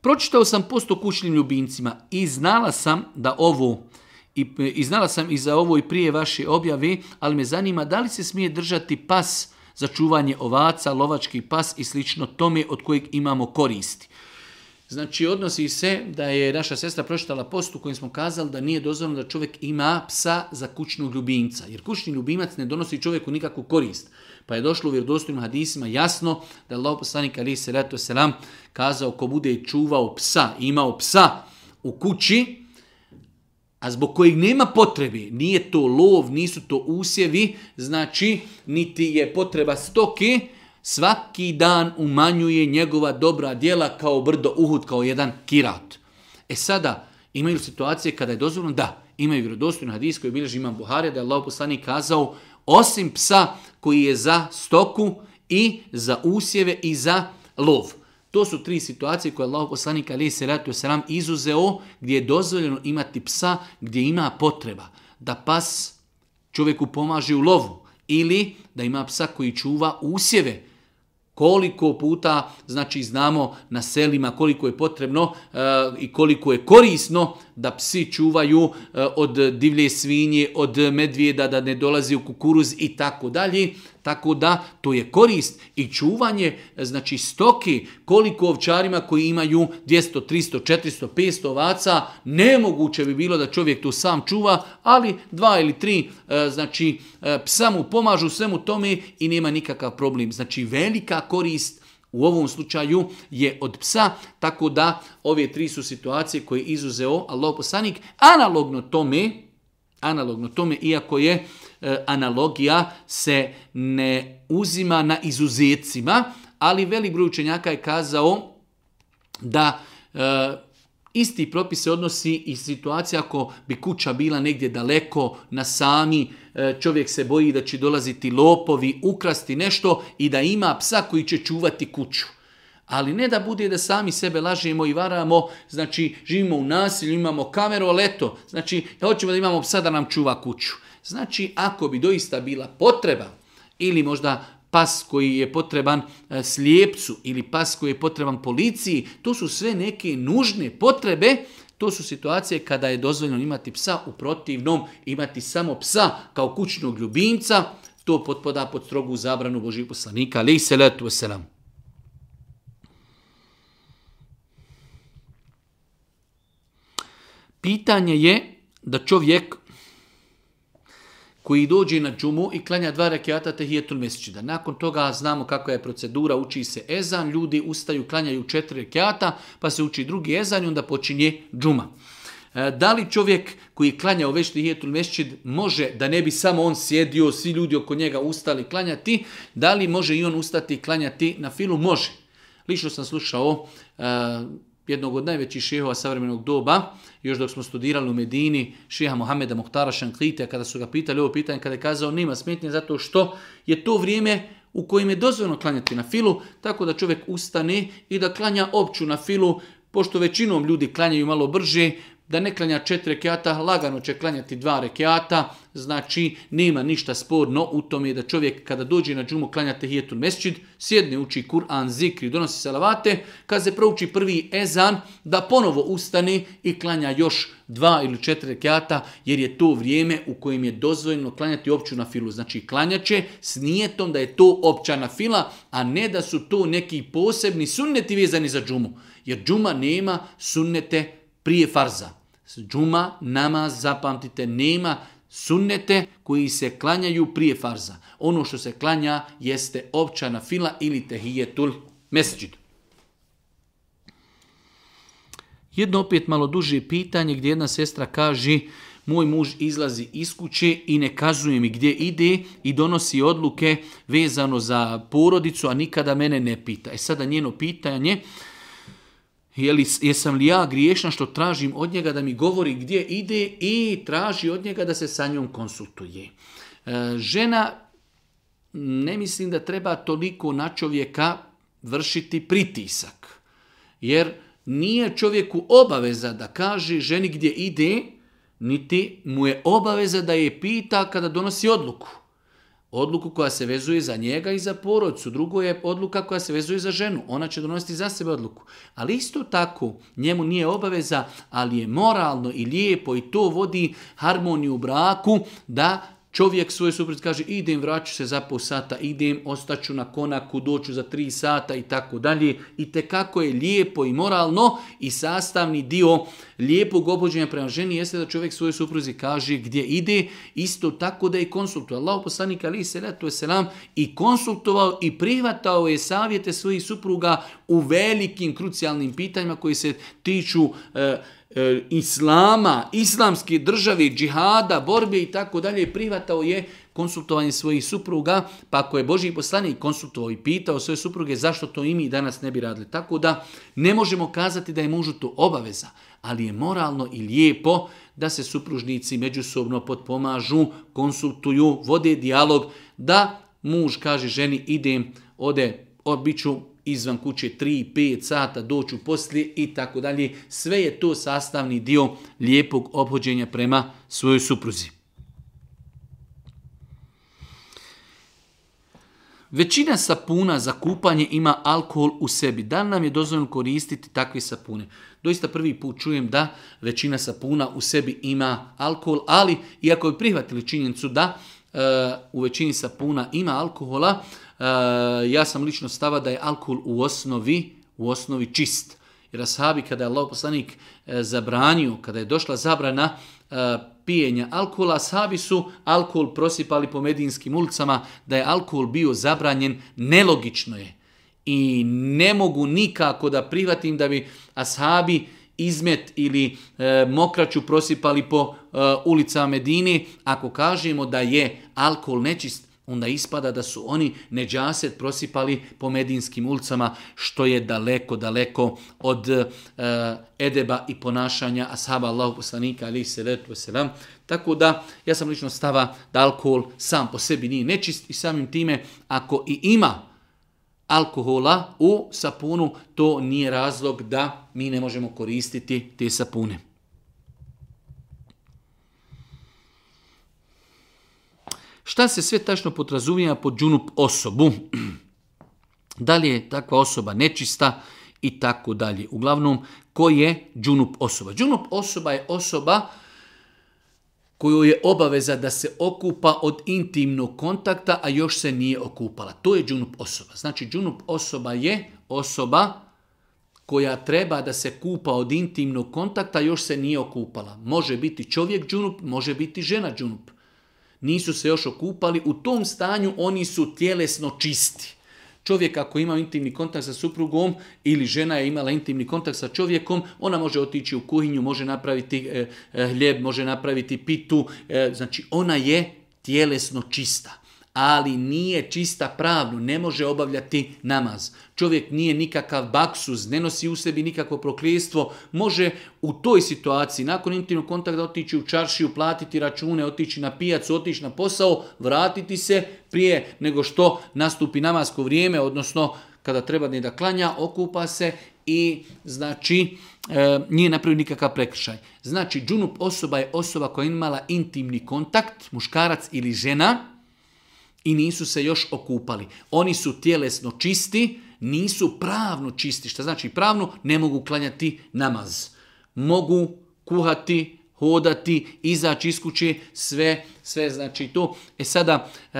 B: Pročitao sam posto kućnim ljubimcima i znala sam da ovo i, i znala sam i za ovo i prije vaše objave, ali me zanima da li se smije držati pas za čuvanje ovaca, lovački pas i slično tome od kojeg imamo koristi. Znači, odnosi se da je naša sestra pročitala post u kojem smo kazali da nije dozvoljeno da čovjek ima psa za kućnog ljubimca. Jer kućni ljubimac ne donosi čovjeku nikakvu korist. Pa je došlo u vjerodostojnim hadisima jasno da je Allah poslanik ali se selam kazao ko bude čuvao psa, imao psa u kući, a zbog kojeg nema potrebi, nije to lov, nisu to usjevi, znači niti je potreba stoke, svaki dan umanjuje njegova dobra djela kao brdo uhud, kao jedan kirat. E sada, imaju situacije kada je dozvoljeno, da, imaju vjerodostojno hadis koji obilježi imam Buharija, da je Allah kazao, osim psa koji je za stoku i za usjeve i za lov. To su tri situacije koje je Allah poslanik ali se ratu selam izuzeo gdje je dozvoljeno imati psa gdje ima potreba da pas čovjeku pomaže u lovu ili da ima psa koji čuva usjeve. Koliko puta, znači znamo na selima koliko je potrebno eh, i koliko je korisno da psi čuvaju eh, od divlje svinje, od medvijeda, da ne dolazi u kukuruz i tako dalje. Tako da to je korist i čuvanje znači stoki koliko ovčarima koji imaju 200, 300, 400, 500 ovaca nemoguće bi bilo da čovjek to sam čuva, ali dva ili tri e, znači e, psa mu pomažu svemu tome i nema nikakav problem. Znači velika korist u ovom slučaju je od psa, tako da ove tri su situacije koje izuzeo Allah poslanik. Analogno tome, analogno tome, iako je E, analogija se ne uzima na izuzetcima, ali velik broj učenjaka je kazao da e, Isti propis se odnosi i situacija ako bi kuća bila negdje daleko na sami, e, čovjek se boji da će dolaziti lopovi, ukrasti nešto i da ima psa koji će čuvati kuću. Ali ne da bude da sami sebe lažemo i varamo, znači živimo u nasilju, imamo kameru, eto, znači hoćemo da imamo psa da nam čuva kuću. Znači, ako bi doista bila potreba ili možda pas koji je potreban e, slijepcu ili pas koji je potreban policiji, to su sve neke nužne potrebe, to su situacije kada je dozvoljeno imati psa, u protivnom imati samo psa kao kućnog ljubimca, to potpada pod strogu zabranu Božih poslanika, ali se Pitanje je da čovjek koji dođe na džumu i klanja dva rekiata tehijetul mesečida. Nakon toga znamo kakva je procedura, uči se ezan, ljudi ustaju, klanjaju četiri rekiata, pa se uči drugi ezan i onda počinje džuma. E, da li čovjek koji klanja u već tehijetul mesečid može, da ne bi samo on sjedio, svi ljudi oko njega ustali klanjati, da li može i on ustati i klanjati na filu? Može. Lično sam slušao e, jednog od najvećih šehova savremenog doba, još dok smo studirali u Medini, šeha Mohameda Muhtara Šanklite, kada su ga pitali ovo pitanje, kada je kazao nema smetnje zato što je to vrijeme u kojem je dozvoljeno klanjati na filu, tako da čovjek ustane i da klanja opću na filu, pošto većinom ljudi klanjaju malo brže, da ne klanja četiri rekiata, lagano će klanjati dva rekiata, znači nema ništa sporno u tome da čovjek kada dođe na džumu klanjate hijetun mesčid, sjedne uči Kur'an, zikri, donosi salavate, kad se prouči prvi ezan, da ponovo ustane i klanja još dva ili četiri rekiata, jer je to vrijeme u kojem je dozvoljeno klanjati opću na filu. Znači klanjaće s nijetom da je to opća na fila, a ne da su to neki posebni sunneti vezani za džumu. Jer džuma nema sunnete prije farza. Džuma namaz, zapamtite, nema sunnete koji se klanjaju prije farza. Ono što se klanja jeste općana fila ili tehijetul mesđid. Jedno opet malo duže pitanje gdje jedna sestra kaže moj muž izlazi iz kuće i ne kazuje mi gdje ide i donosi odluke vezano za porodicu, a nikada mene ne pita. E sada njeno pitanje je li, jesam li ja griješna što tražim od njega da mi govori gdje ide i traži od njega da se sa njom konsultuje. E, žena, ne mislim da treba toliko na čovjeka vršiti pritisak. Jer nije čovjeku obaveza da kaže ženi gdje ide, niti mu je obaveza da je pita kada donosi odluku odluku koja se vezuje za njega i za porodcu. Drugo je odluka koja se vezuje za ženu. Ona će donositi za sebe odluku. Ali isto tako, njemu nije obaveza, ali je moralno i lijepo i to vodi harmoniju u braku da Čovjek svoje suprot kaže idem, vraću se za pol sata, idem, ostaću na konaku, doću za tri sata i tako dalje. I te kako je lijepo i moralno i sastavni dio lijepog obođenja prema ženi jeste da čovjek svojoj supruzi kaže gdje ide, isto tako da je konsultuje. Allah poslanik ali se letu selam i konsultovao i prihvatao je savjete svojih supruga u velikim krucijalnim pitanjima koji se tiču e, E, islama, islamske države, džihada, borbe i tako dalje, prihvatao je konsultovanje svojih supruga, pa ako je Boži poslanik konsultovao i pitao svoje supruge zašto to i mi danas ne bi radili. Tako da ne možemo kazati da je mužu to obaveza, ali je moralno i lijepo da se supružnici međusobno potpomažu, konsultuju, vode dijalog, da muž kaže ženi ide ode, obiću izvan kuće 3-5 sata, doću poslije i tako dalje. Sve je to sastavni dio lijepog obhođenja prema svojoj supruzi. Većina sapuna za kupanje ima alkohol u sebi. Da nam je dozvoljeno koristiti takve sapune? Doista prvi put čujem da većina sapuna u sebi ima alkohol, ali iako bi prihvatili činjenicu da e, u većini sapuna ima alkohola, Eh, ja sam lično stava da je alkohol u osnovi, u osnovi čist. Jer ashabi kada je Allah eh, zabranio, kada je došla zabrana eh, pijenja alkohola, ashabi su alkohol prosipali po medijinskim ulicama, da je alkohol bio zabranjen, nelogično je. I ne mogu nikako da privatim da bi ashabi izmet ili mokraću prosipali po e, ulicama Medini. Ako kažemo da je alkohol nečist, onda ispada da su oni neđaset prosipali po medinskim ulicama, što je daleko, daleko od e, edeba i ponašanja ashaba Allahu poslanika, ali se letu selam. Tako da, ja sam lično stava da alkohol sam po sebi nije nečist i samim time, ako i ima alkohola u sapunu, to nije razlog da mi ne možemo koristiti te sapune. Šta se sve tačno podrazumijeva pod džunup osobu? da li je takva osoba nečista i tako dalje. Uglavnom, ko je džunup osoba? Džunup osoba je osoba koju je obaveza da se okupa od intimnog kontakta, a još se nije okupala. To je džunup osoba. Znači, džunup osoba je osoba koja treba da se kupa od intimnog kontakta, još se nije okupala. Može biti čovjek džunup, može biti žena džunup nisu se još okupali, u tom stanju oni su tjelesno čisti. Čovjek ako ima intimni kontakt sa suprugom ili žena je imala intimni kontakt sa čovjekom, ona može otići u kuhinju, može napraviti eh, eh, hljeb, može napraviti pitu, eh, znači ona je tjelesno čista ali nije čista pravno, ne može obavljati namaz. Čovjek nije nikakav baksuz, ne nosi u sebi nikakvo prokljestvo, može u toj situaciji, nakon intimnog kontakta, otići u čaršiju, platiti račune, otići na pijacu, otići na posao, vratiti se prije nego što nastupi namasko vrijeme, odnosno kada treba ne da klanja, okupa se i znači e, nije napravio nikakav prekršaj. Znači, džunup osoba je osoba koja je imala intimni kontakt, muškarac ili žena, i nisu se još okupali. Oni su tjelesno čisti, nisu pravno čisti. Šta znači pravno? Ne mogu klanjati namaz. Mogu kuhati, hodati, izaći iz kuće, sve, sve znači to. E sada, e,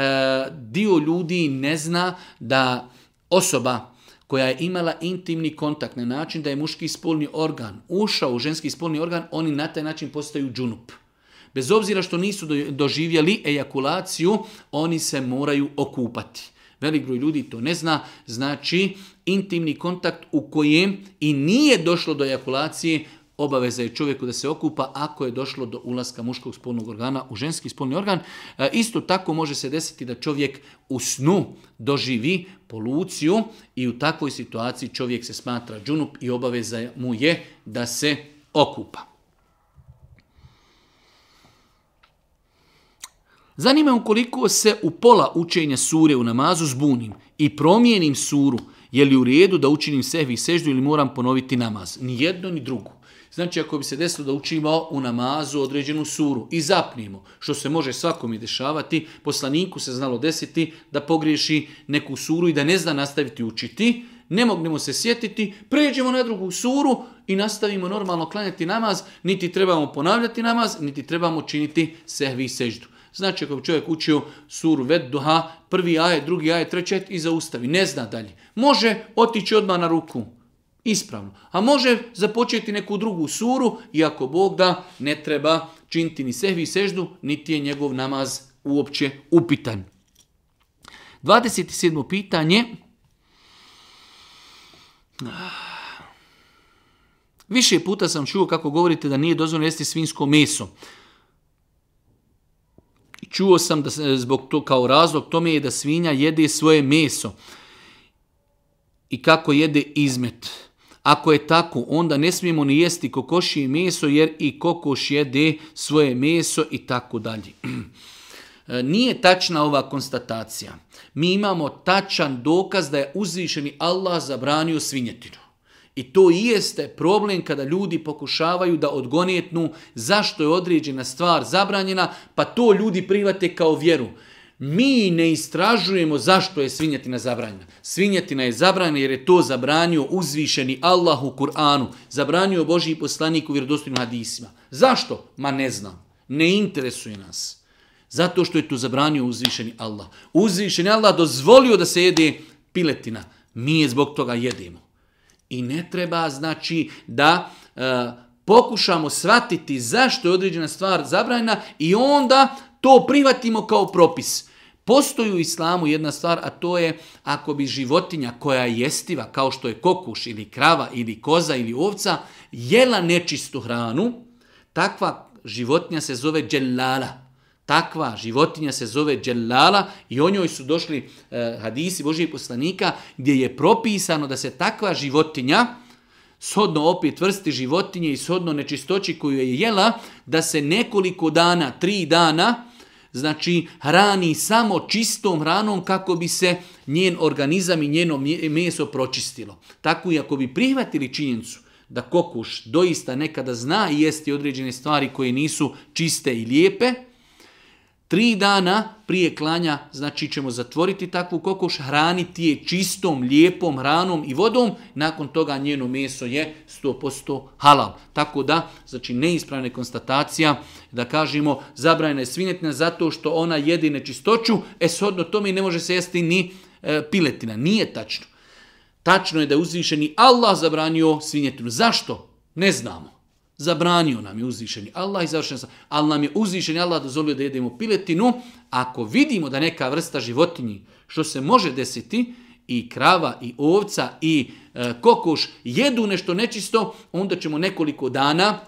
B: dio ljudi ne zna da osoba koja je imala intimni kontakt na način da je muški spolni organ ušao u ženski spolni organ, oni na taj način postaju džunup. Bez obzira što nisu doživjeli ejakulaciju, oni se moraju okupati. Velik broj ljudi to ne zna, znači intimni kontakt u kojem i nije došlo do ejakulacije, obaveza je čovjeku da se okupa ako je došlo do ulaska muškog spolnog organa u ženski spolni organ. E, isto tako može se desiti da čovjek u snu doživi poluciju i u takvoj situaciji čovjek se smatra džunup i obaveza mu je da se okupa. Zanima ukoliko se u pola učenja sure u namazu zbunim i promijenim suru, je li u redu da učinim sehvi i seždu ili moram ponoviti namaz? Ni jedno ni drugo. Znači ako bi se desilo da učimo u namazu određenu suru i zapnimo, što se može svakom i dešavati, poslaniku se znalo desiti da pogriješi neku suru i da ne zna nastaviti učiti, ne mognemo se sjetiti, pređemo na drugu suru i nastavimo normalno klanjati namaz, niti trebamo ponavljati namaz, niti trebamo činiti sehvi i seždu. Znači ako je čovjek učio suru vedduha, prvi aje, drugi ajet, treći i zaustavi, ne zna dalje. Može otići odmah na ruku, ispravno. A može započeti neku drugu suru, iako Bog da ne treba činiti ni sehvi i seždu, niti je njegov namaz uopće upitan. 27. pitanje. Više puta sam čuo kako govorite da nije dozvoljeno jesti svinsko meso čuo sam da e, zbog to kao razlog tome je da svinja jede svoje meso i kako jede izmet. Ako je tako, onda ne smijemo ni jesti kokoši i meso jer i kokoš jede svoje meso i tako dalje. E, nije tačna ova konstatacija. Mi imamo tačan dokaz da je uzvišeni Allah zabranio svinjetinu. I to i jeste problem kada ljudi pokušavaju da odgonetnu zašto je određena stvar zabranjena, pa to ljudi private kao vjeru. Mi ne istražujemo zašto je svinjetina zabranjena. Svinjetina je zabranjena jer je to zabranio uzvišeni Allah u Kur'anu, zabranio boži poslanik u vjerodostojnim hadisima. Zašto? Ma ne znam. Ne interesuje nas. Zato što je to zabranio uzvišeni Allah. Uzvišeni Allah dozvolio da se jede piletina. Mi je zbog toga jedemo. I ne treba znači da e, pokušamo shvatiti zašto je određena stvar zabranjena i onda to prihvatimo kao propis. Postoji u islamu jedna stvar, a to je ako bi životinja koja je jestiva, kao što je kokuš ili krava ili koza ili ovca, jela nečistu hranu, takva životinja se zove dželala. Takva životinja se zove dželala i o njoj su došli e, hadisi Božijeg poslanika gdje je propisano da se takva životinja, shodno opet vrsti životinje i shodno nečistoći koju je jela, da se nekoliko dana, tri dana, znači hrani samo čistom hranom kako bi se njen organizam i njeno meso pročistilo. Tako i ako bi prihvatili činjenicu da kokuš doista nekada zna i jesti određene stvari koje nisu čiste i lijepe, Tri dana prije klanja, znači ćemo zatvoriti takvu kokoš, hraniti je čistom, lijepom hranom i vodom, nakon toga njeno meso je 100% halal. Tako da, znači neispravna konstatacija da kažemo zabranjena je svinjetina zato što ona jedi nečistoću, e shodno tome ne može se jesti ni e, piletina. Nije tačno. Tačno je da je uzvišeni Allah zabranio svinjetinu. Zašto? Ne znamo. Zabranio nam je uzvišeni Allah i završeno sam. Ali nam je uzvišeni Allah dozvolio da jedemo piletinu. Ako vidimo da neka vrsta životinji, što se može desiti, i krava, i ovca, i e, kokoš jedu nešto nečisto, onda ćemo nekoliko dana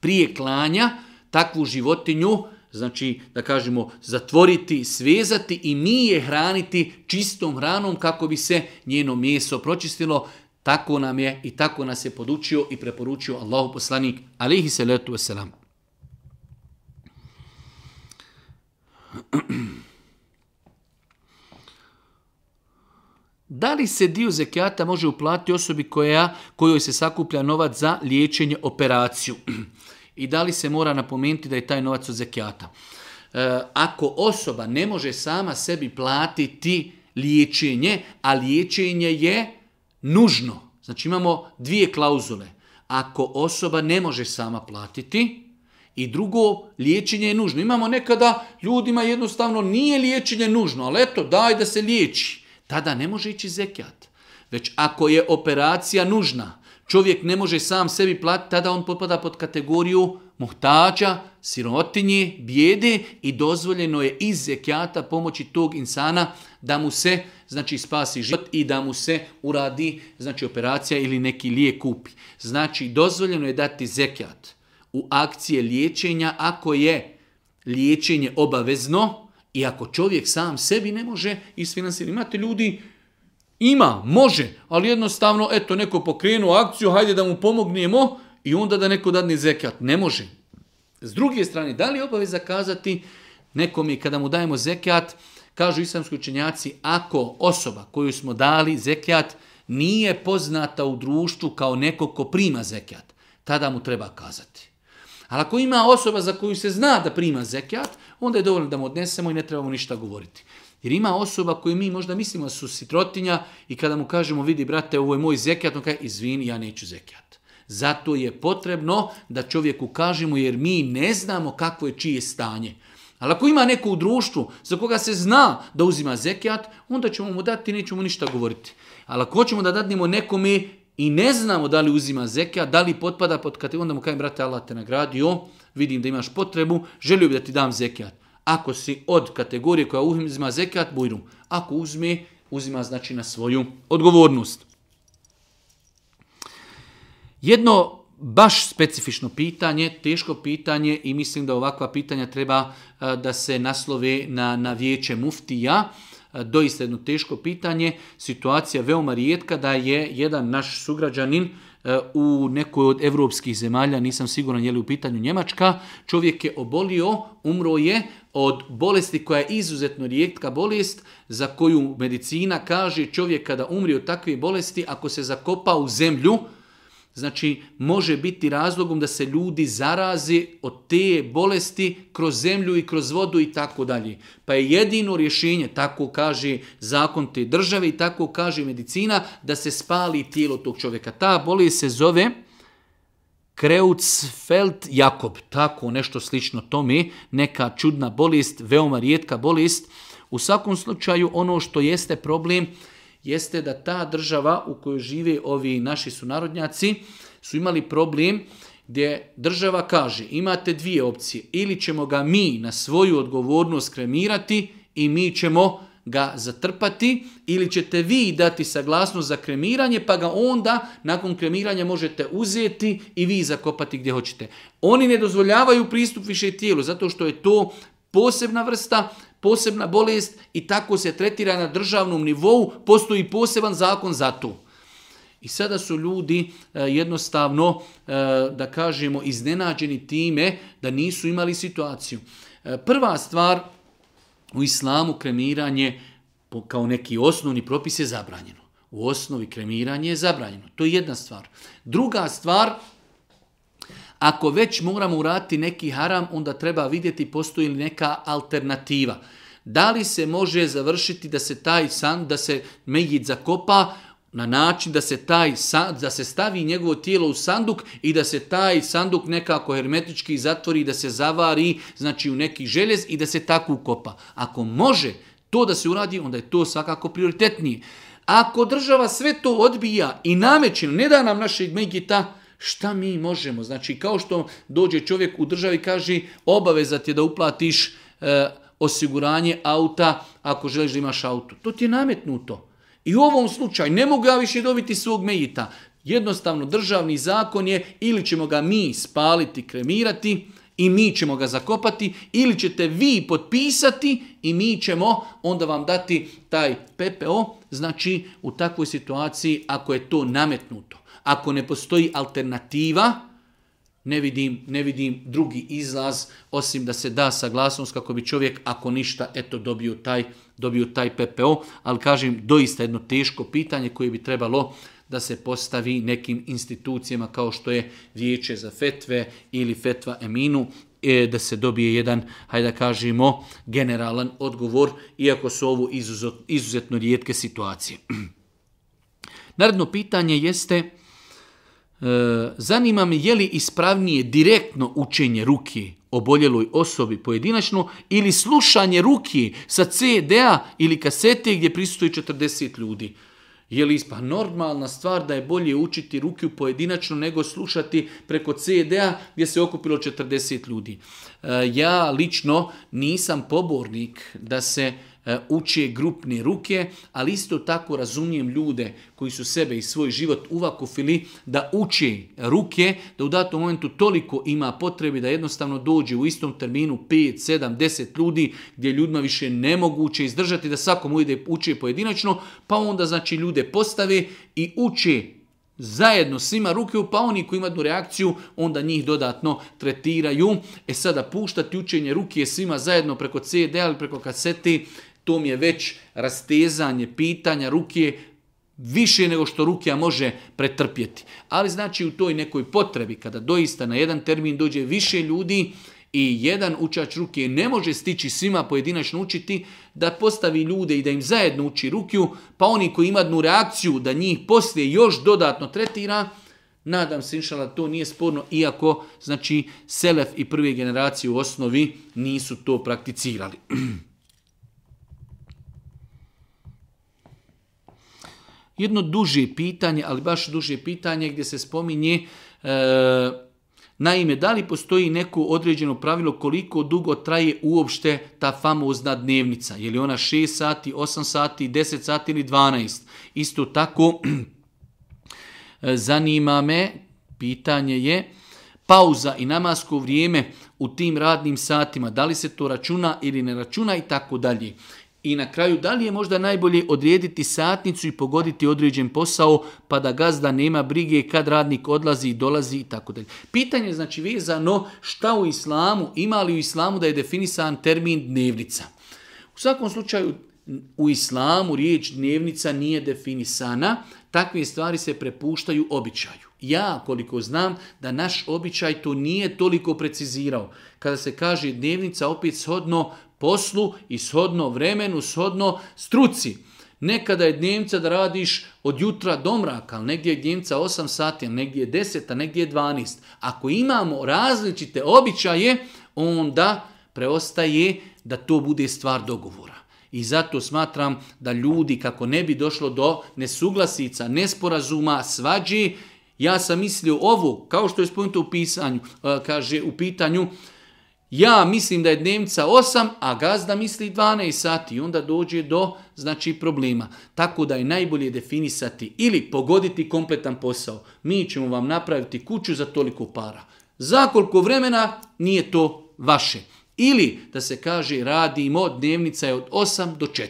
B: prije klanja takvu životinju, znači da kažemo zatvoriti, svezati i nije hraniti čistom hranom kako bi se njeno meso pročistilo. Tako nam je i tako nas je podučio i preporučio Allahu poslanik alihi salatu wasalam. Da li se dio zekijata može uplatiti osobi koja, kojoj se sakuplja novac za liječenje operaciju? I da li se mora napomenuti da je taj novac od zekijata? E, ako osoba ne može sama sebi platiti liječenje, a liječenje je nužno. Znači imamo dvije klauzule. Ako osoba ne može sama platiti, i drugo, liječenje je nužno. Imamo nekada ljudima jednostavno nije liječenje nužno, ali eto, daj da se liječi. Tada ne može ići zekijat. Već ako je operacija nužna, čovjek ne može sam sebi platiti, tada on potpada pod kategoriju muhtađa, sirotinje, bijede i dozvoljeno je iz zekijata pomoći tog insana da mu se znači spasi život i da mu se uradi znači operacija ili neki lijek kupi. Znači dozvoljeno je dati zekijat u akcije liječenja ako je liječenje obavezno i ako čovjek sam sebi ne može isfinansirati. Imate ljudi ima, može, ali jednostavno, eto, neko pokrenuo akciju, hajde da mu pomognemo, i onda da neko dadne zekat. Ne može. S druge strane, da li je obaveza kazati nekom i kada mu dajemo zekat, kažu islamski učenjaci, ako osoba koju smo dali zekijat nije poznata u društvu kao neko ko prima zekat, tada mu treba kazati. Ali ako ima osoba za koju se zna da prima zekijat, onda je dovoljno da mu odnesemo i ne trebamo ništa govoriti. Jer ima osoba koju mi možda mislimo su sitrotinja i kada mu kažemo vidi brate ovo je moj zekat, on kaže izvini ja neću zekat. Zato je potrebno da čovjeku kažemo jer mi ne znamo kakvo je čije stanje. Ali ako ima neko u društvu za koga se zna da uzima zekijat, onda ćemo mu dati i nećemo ništa govoriti. Ali ako hoćemo da dadnemo nekome i ne znamo da li uzima zekijat, da li potpada pod kategoriju, onda mu kajem, brate, Allah te nagradio, vidim da imaš potrebu, želio bi da ti dam zekijat. Ako si od kategorije koja uzima zekijat, bujrum. Ako uzme, uzima znači na svoju odgovornost. Jedno baš specifično pitanje, teško pitanje i mislim da ovakva pitanja treba e, da se naslove na, na vijeće muftija. E, doista jedno teško pitanje. Situacija veoma rijetka da je jedan naš sugrađanin e, u nekoj od evropskih zemalja, nisam siguran je li u pitanju Njemačka, čovjek je obolio, umro je od bolesti koja je izuzetno rijetka bolest, za koju medicina kaže čovjek kada umri od takve bolesti, ako se zakopa u zemlju, znači može biti razlogom da se ljudi zarazi od te bolesti kroz zemlju i kroz vodu i tako dalje. Pa je jedino rješenje, tako kaže zakon te države i tako kaže medicina, da se spali tijelo tog čovjeka. Ta bolest se zove kreutzfeldt Jakob, tako nešto slično tome, neka čudna bolest, veoma rijetka bolest. U svakom slučaju ono što jeste problem, jeste da ta država u kojoj žive ovi naši sunarodnjaci su imali problem gdje država kaže imate dvije opcije ili ćemo ga mi na svoju odgovornost kremirati i mi ćemo ga zatrpati ili ćete vi dati saglasnost za kremiranje pa ga onda nakon kremiranja možete uzeti i vi zakopati gdje hoćete. Oni ne dozvoljavaju pristup više tijelu zato što je to posebna vrsta posebna bolest i tako se tretira na državnom nivou, postoji poseban zakon za to. I sada su ljudi e, jednostavno, e, da kažemo, iznenađeni time da nisu imali situaciju. E, prva stvar u islamu kremiranje kao neki osnovni propis je zabranjeno. U osnovi kremiranje je zabranjeno. To je jedna stvar. Druga stvar, ako već moramo uraditi neki haram, onda treba vidjeti postoji li neka alternativa. Da li se može završiti da se taj san, da se mejid zakopa, na način da se taj da se stavi njegovo tijelo u sanduk i da se taj sanduk nekako hermetički zatvori da se zavari znači u neki željez i da se tako ukopa. Ako može to da se uradi, onda je to svakako prioritetnije. Ako država sve to odbija i nameće, ne da nam našeg megita, Šta mi možemo? Znači, kao što dođe čovjek u državi kaže obaveza ti je da uplatiš e, osiguranje auta ako želiš da imaš auto. To ti je nametnuto. I u ovom slučaju ne mogu ja više dobiti svog mejita. Jednostavno, državni zakon je ili ćemo ga mi spaliti, kremirati, i mi ćemo ga zakopati ili ćete vi potpisati i mi ćemo onda vam dati taj PPO. Znači u takvoj situaciji ako je to nametnuto. Ako ne postoji alternativa, ne vidim, drugi izlaz osim da se da saglasnost kako bi čovjek ako ništa eto dobio taj, dobio taj PPO, ali kažem doista jedno teško pitanje koje bi trebalo da se postavi nekim institucijama kao što je vijeće za fetve ili fetva eminu, e, da se dobije jedan, hajde da kažemo, generalan odgovor, iako su ovo izuzetno rijetke situacije. Naredno pitanje jeste E, zanima me je li ispravnije direktno učenje ruki oboljeloj osobi pojedinačno ili slušanje ruki sa CD-a ili kasete gdje prisutuje 40 ljudi. Je li pa normalna stvar da je bolje učiti ruku pojedinačno nego slušati preko CD-a gdje se okupilo 40 ljudi. E, ja lično nisam pobornik da se E, uče grupne ruke, ali isto tako razumijem ljude koji su sebe i svoj život uvakufili da uče ruke, da u datom momentu toliko ima potrebe da jednostavno dođe u istom terminu 5, 7, 10 ljudi gdje ljudima više nemoguće izdržati da svakom ide uče pojedinačno, pa onda znači ljude postave i uče zajedno svima ruke, pa oni koji imaju reakciju, onda njih dodatno tretiraju. E sada puštati učenje ruke svima zajedno preko CD ili preko kaseti to mi je već rastezanje pitanja ruke više nego što rukija može pretrpjeti. Ali znači u toj nekoj potrebi, kada doista na jedan termin dođe više ljudi i jedan učač ruke ne može stići svima pojedinačno učiti, da postavi ljude i da im zajedno uči rukiju, pa oni koji ima jednu reakciju da njih poslije još dodatno tretira, Nadam se, da to nije sporno, iako, znači, Selef i prve generacije u osnovi nisu to prakticirali. jedno duže pitanje, ali baš duže pitanje gdje se spominje e, naime da li postoji neko određeno pravilo koliko dugo traje uopšte ta famozna dnevnica. Je li ona 6 sati, 8 sati, 10 sati ili 12? Isto tako e, zanima me, pitanje je, pauza i namasko vrijeme u tim radnim satima, da li se to računa ili ne računa i tako dalje. I na kraju, da li je možda najbolje odrediti satnicu i pogoditi određen posao, pa da gazda nema brige kad radnik odlazi i dolazi i tako dalje. Pitanje je znači vezano šta u islamu, ima li u islamu da je definisan termin dnevnica. U svakom slučaju, u islamu riječ dnevnica nije definisana, takve stvari se prepuštaju običaju. Ja, koliko znam, da naš običaj to nije toliko precizirao. Kada se kaže dnevnica, opet shodno poslu i shodno vremenu, shodno struci. Nekada je dnjemca da radiš od jutra do mraka, ali negdje je dnjemca 8 sati, negdje je 10, a negdje je 12. Ako imamo različite običaje, onda preostaje da to bude stvar dogovora. I zato smatram da ljudi, kako ne bi došlo do nesuglasica, nesporazuma, svađe, ja sam mislio ovo, kao što je spomenuto u pisanju, e, kaže u pitanju, ja mislim da je dnevnica 8, a gazda misli 12 sati i onda dođe do znači problema. Tako da je najbolje definisati ili pogoditi kompletan posao. Mi ćemo vam napraviti kuću za toliko para. Za koliko vremena nije to vaše. Ili da se kaže radimo dnevnica je od 8 do 4.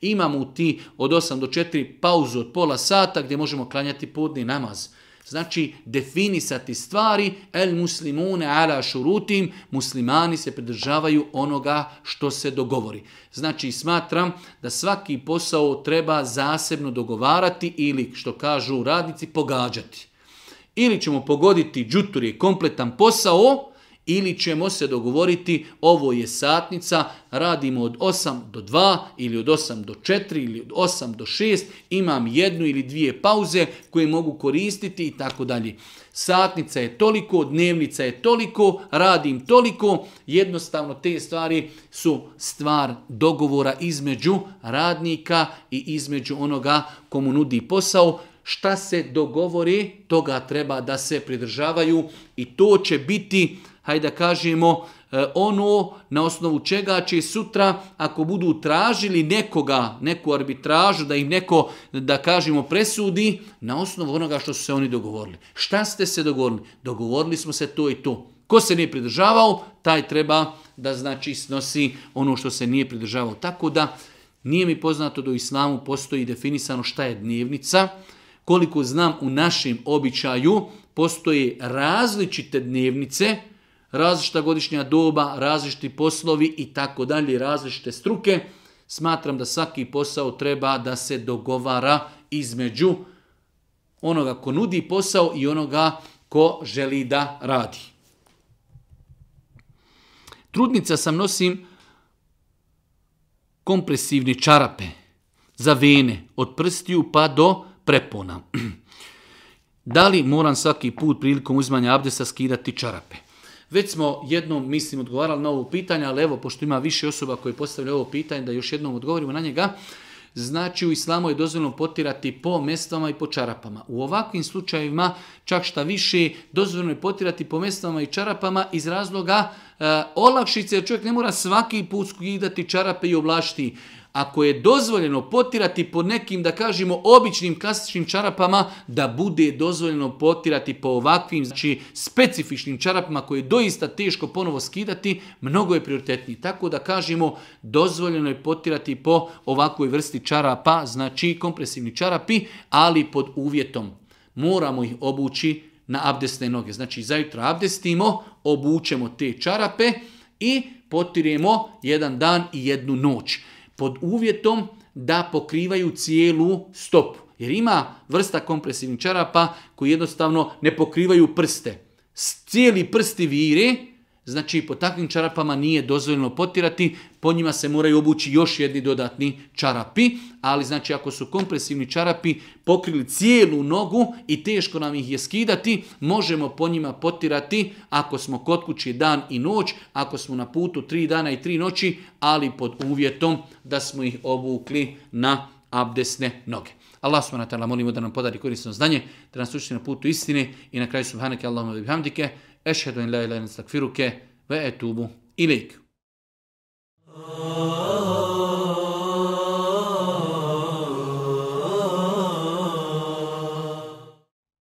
B: Imamo ti od 8 do 4 pauzu od pola sata gdje možemo klanjati podni namaz. Znači, definisati stvari, el muslimune ala šurutim, muslimani se pridržavaju onoga što se dogovori. Znači, smatram da svaki posao treba zasebno dogovarati ili, što kažu radnici, pogađati. Ili ćemo pogoditi džuturi kompletan posao, ili ćemo se dogovoriti ovo je satnica, radimo od 8 do 2 ili od 8 do 4 ili od 8 do 6, imam jednu ili dvije pauze koje mogu koristiti i tako dalje. Satnica je toliko, dnevnica je toliko, radim toliko, jednostavno te stvari su stvar dogovora između radnika i između onoga komu nudi posao, šta se dogovori, toga treba da se pridržavaju i to će biti hajde da kažemo, e, ono na osnovu čega će sutra, ako budu tražili nekoga, neku arbitražu, da im neko, da kažemo, presudi, na osnovu onoga što su se oni dogovorili. Šta ste se dogovorili? Dogovorili smo se to i to. Ko se nije pridržavao, taj treba da znači snosi ono što se nije pridržavao. Tako da nije mi poznato da u islamu postoji definisano šta je dnevnica. Koliko znam u našem običaju postoje različite dnevnice, različita godišnja doba, različiti poslovi i tako dalje, različite struke. Smatram da svaki posao treba da se dogovara između onoga ko nudi posao i onoga ko želi da radi. Trudnica sam nosim kompresivne čarape za vene od prstiju pa do prepona. da li moram svaki put prilikom uzmanja abdesa skidati čarape? Već smo jednom, mislim, odgovarali na ovo pitanje, ali evo, pošto ima više osoba koje postavljaju ovo pitanje, da još jednom odgovorimo na njega. Znači, u islamu je dozvoljeno potirati po mestvama i po čarapama. U ovakvim slučajevima, čak šta više, dozvoljeno je potirati po mestvama i čarapama iz razloga e, olakšice, jer čovjek ne mora svaki put skidati čarape i oblašti. Ako je dozvoljeno potirati po nekim, da kažemo, običnim klasičnim čarapama, da bude dozvoljeno potirati po ovakvim, znači, specifičnim čarapama koje je doista teško ponovo skidati, mnogo je prioritetniji. Tako da kažemo, dozvoljeno je potirati po ovakvoj vrsti čarapa, znači kompresivni čarapi, ali pod uvjetom. Moramo ih obući na abdesne noge. Znači, zajutro abdestimo, obučemo te čarape i potiremo jedan dan i jednu noć pod uvjetom da pokrivaju cijelu stopu. Jer ima vrsta kompresivnih čarapa koji jednostavno ne pokrivaju prste. Cijeli prsti vire, Znači, po takvim čarapama nije dozvoljeno potirati, po njima se moraju obući još jedni dodatni čarapi, ali znači ako su kompresivni čarapi pokrili cijelu nogu i teško nam ih je skidati, možemo po njima potirati ako smo kod kući dan i noć, ako smo na putu tri dana i tri noći, ali pod uvjetom da smo ih obukli na abdesne noge. Allah subhanahu wa ta'ala molimo da nam podari korisno znanje, da nas na putu istine i na kraju subhanake Allahumma bihamdike, Ešhedu in la ilaha illallah ve etubu ilik.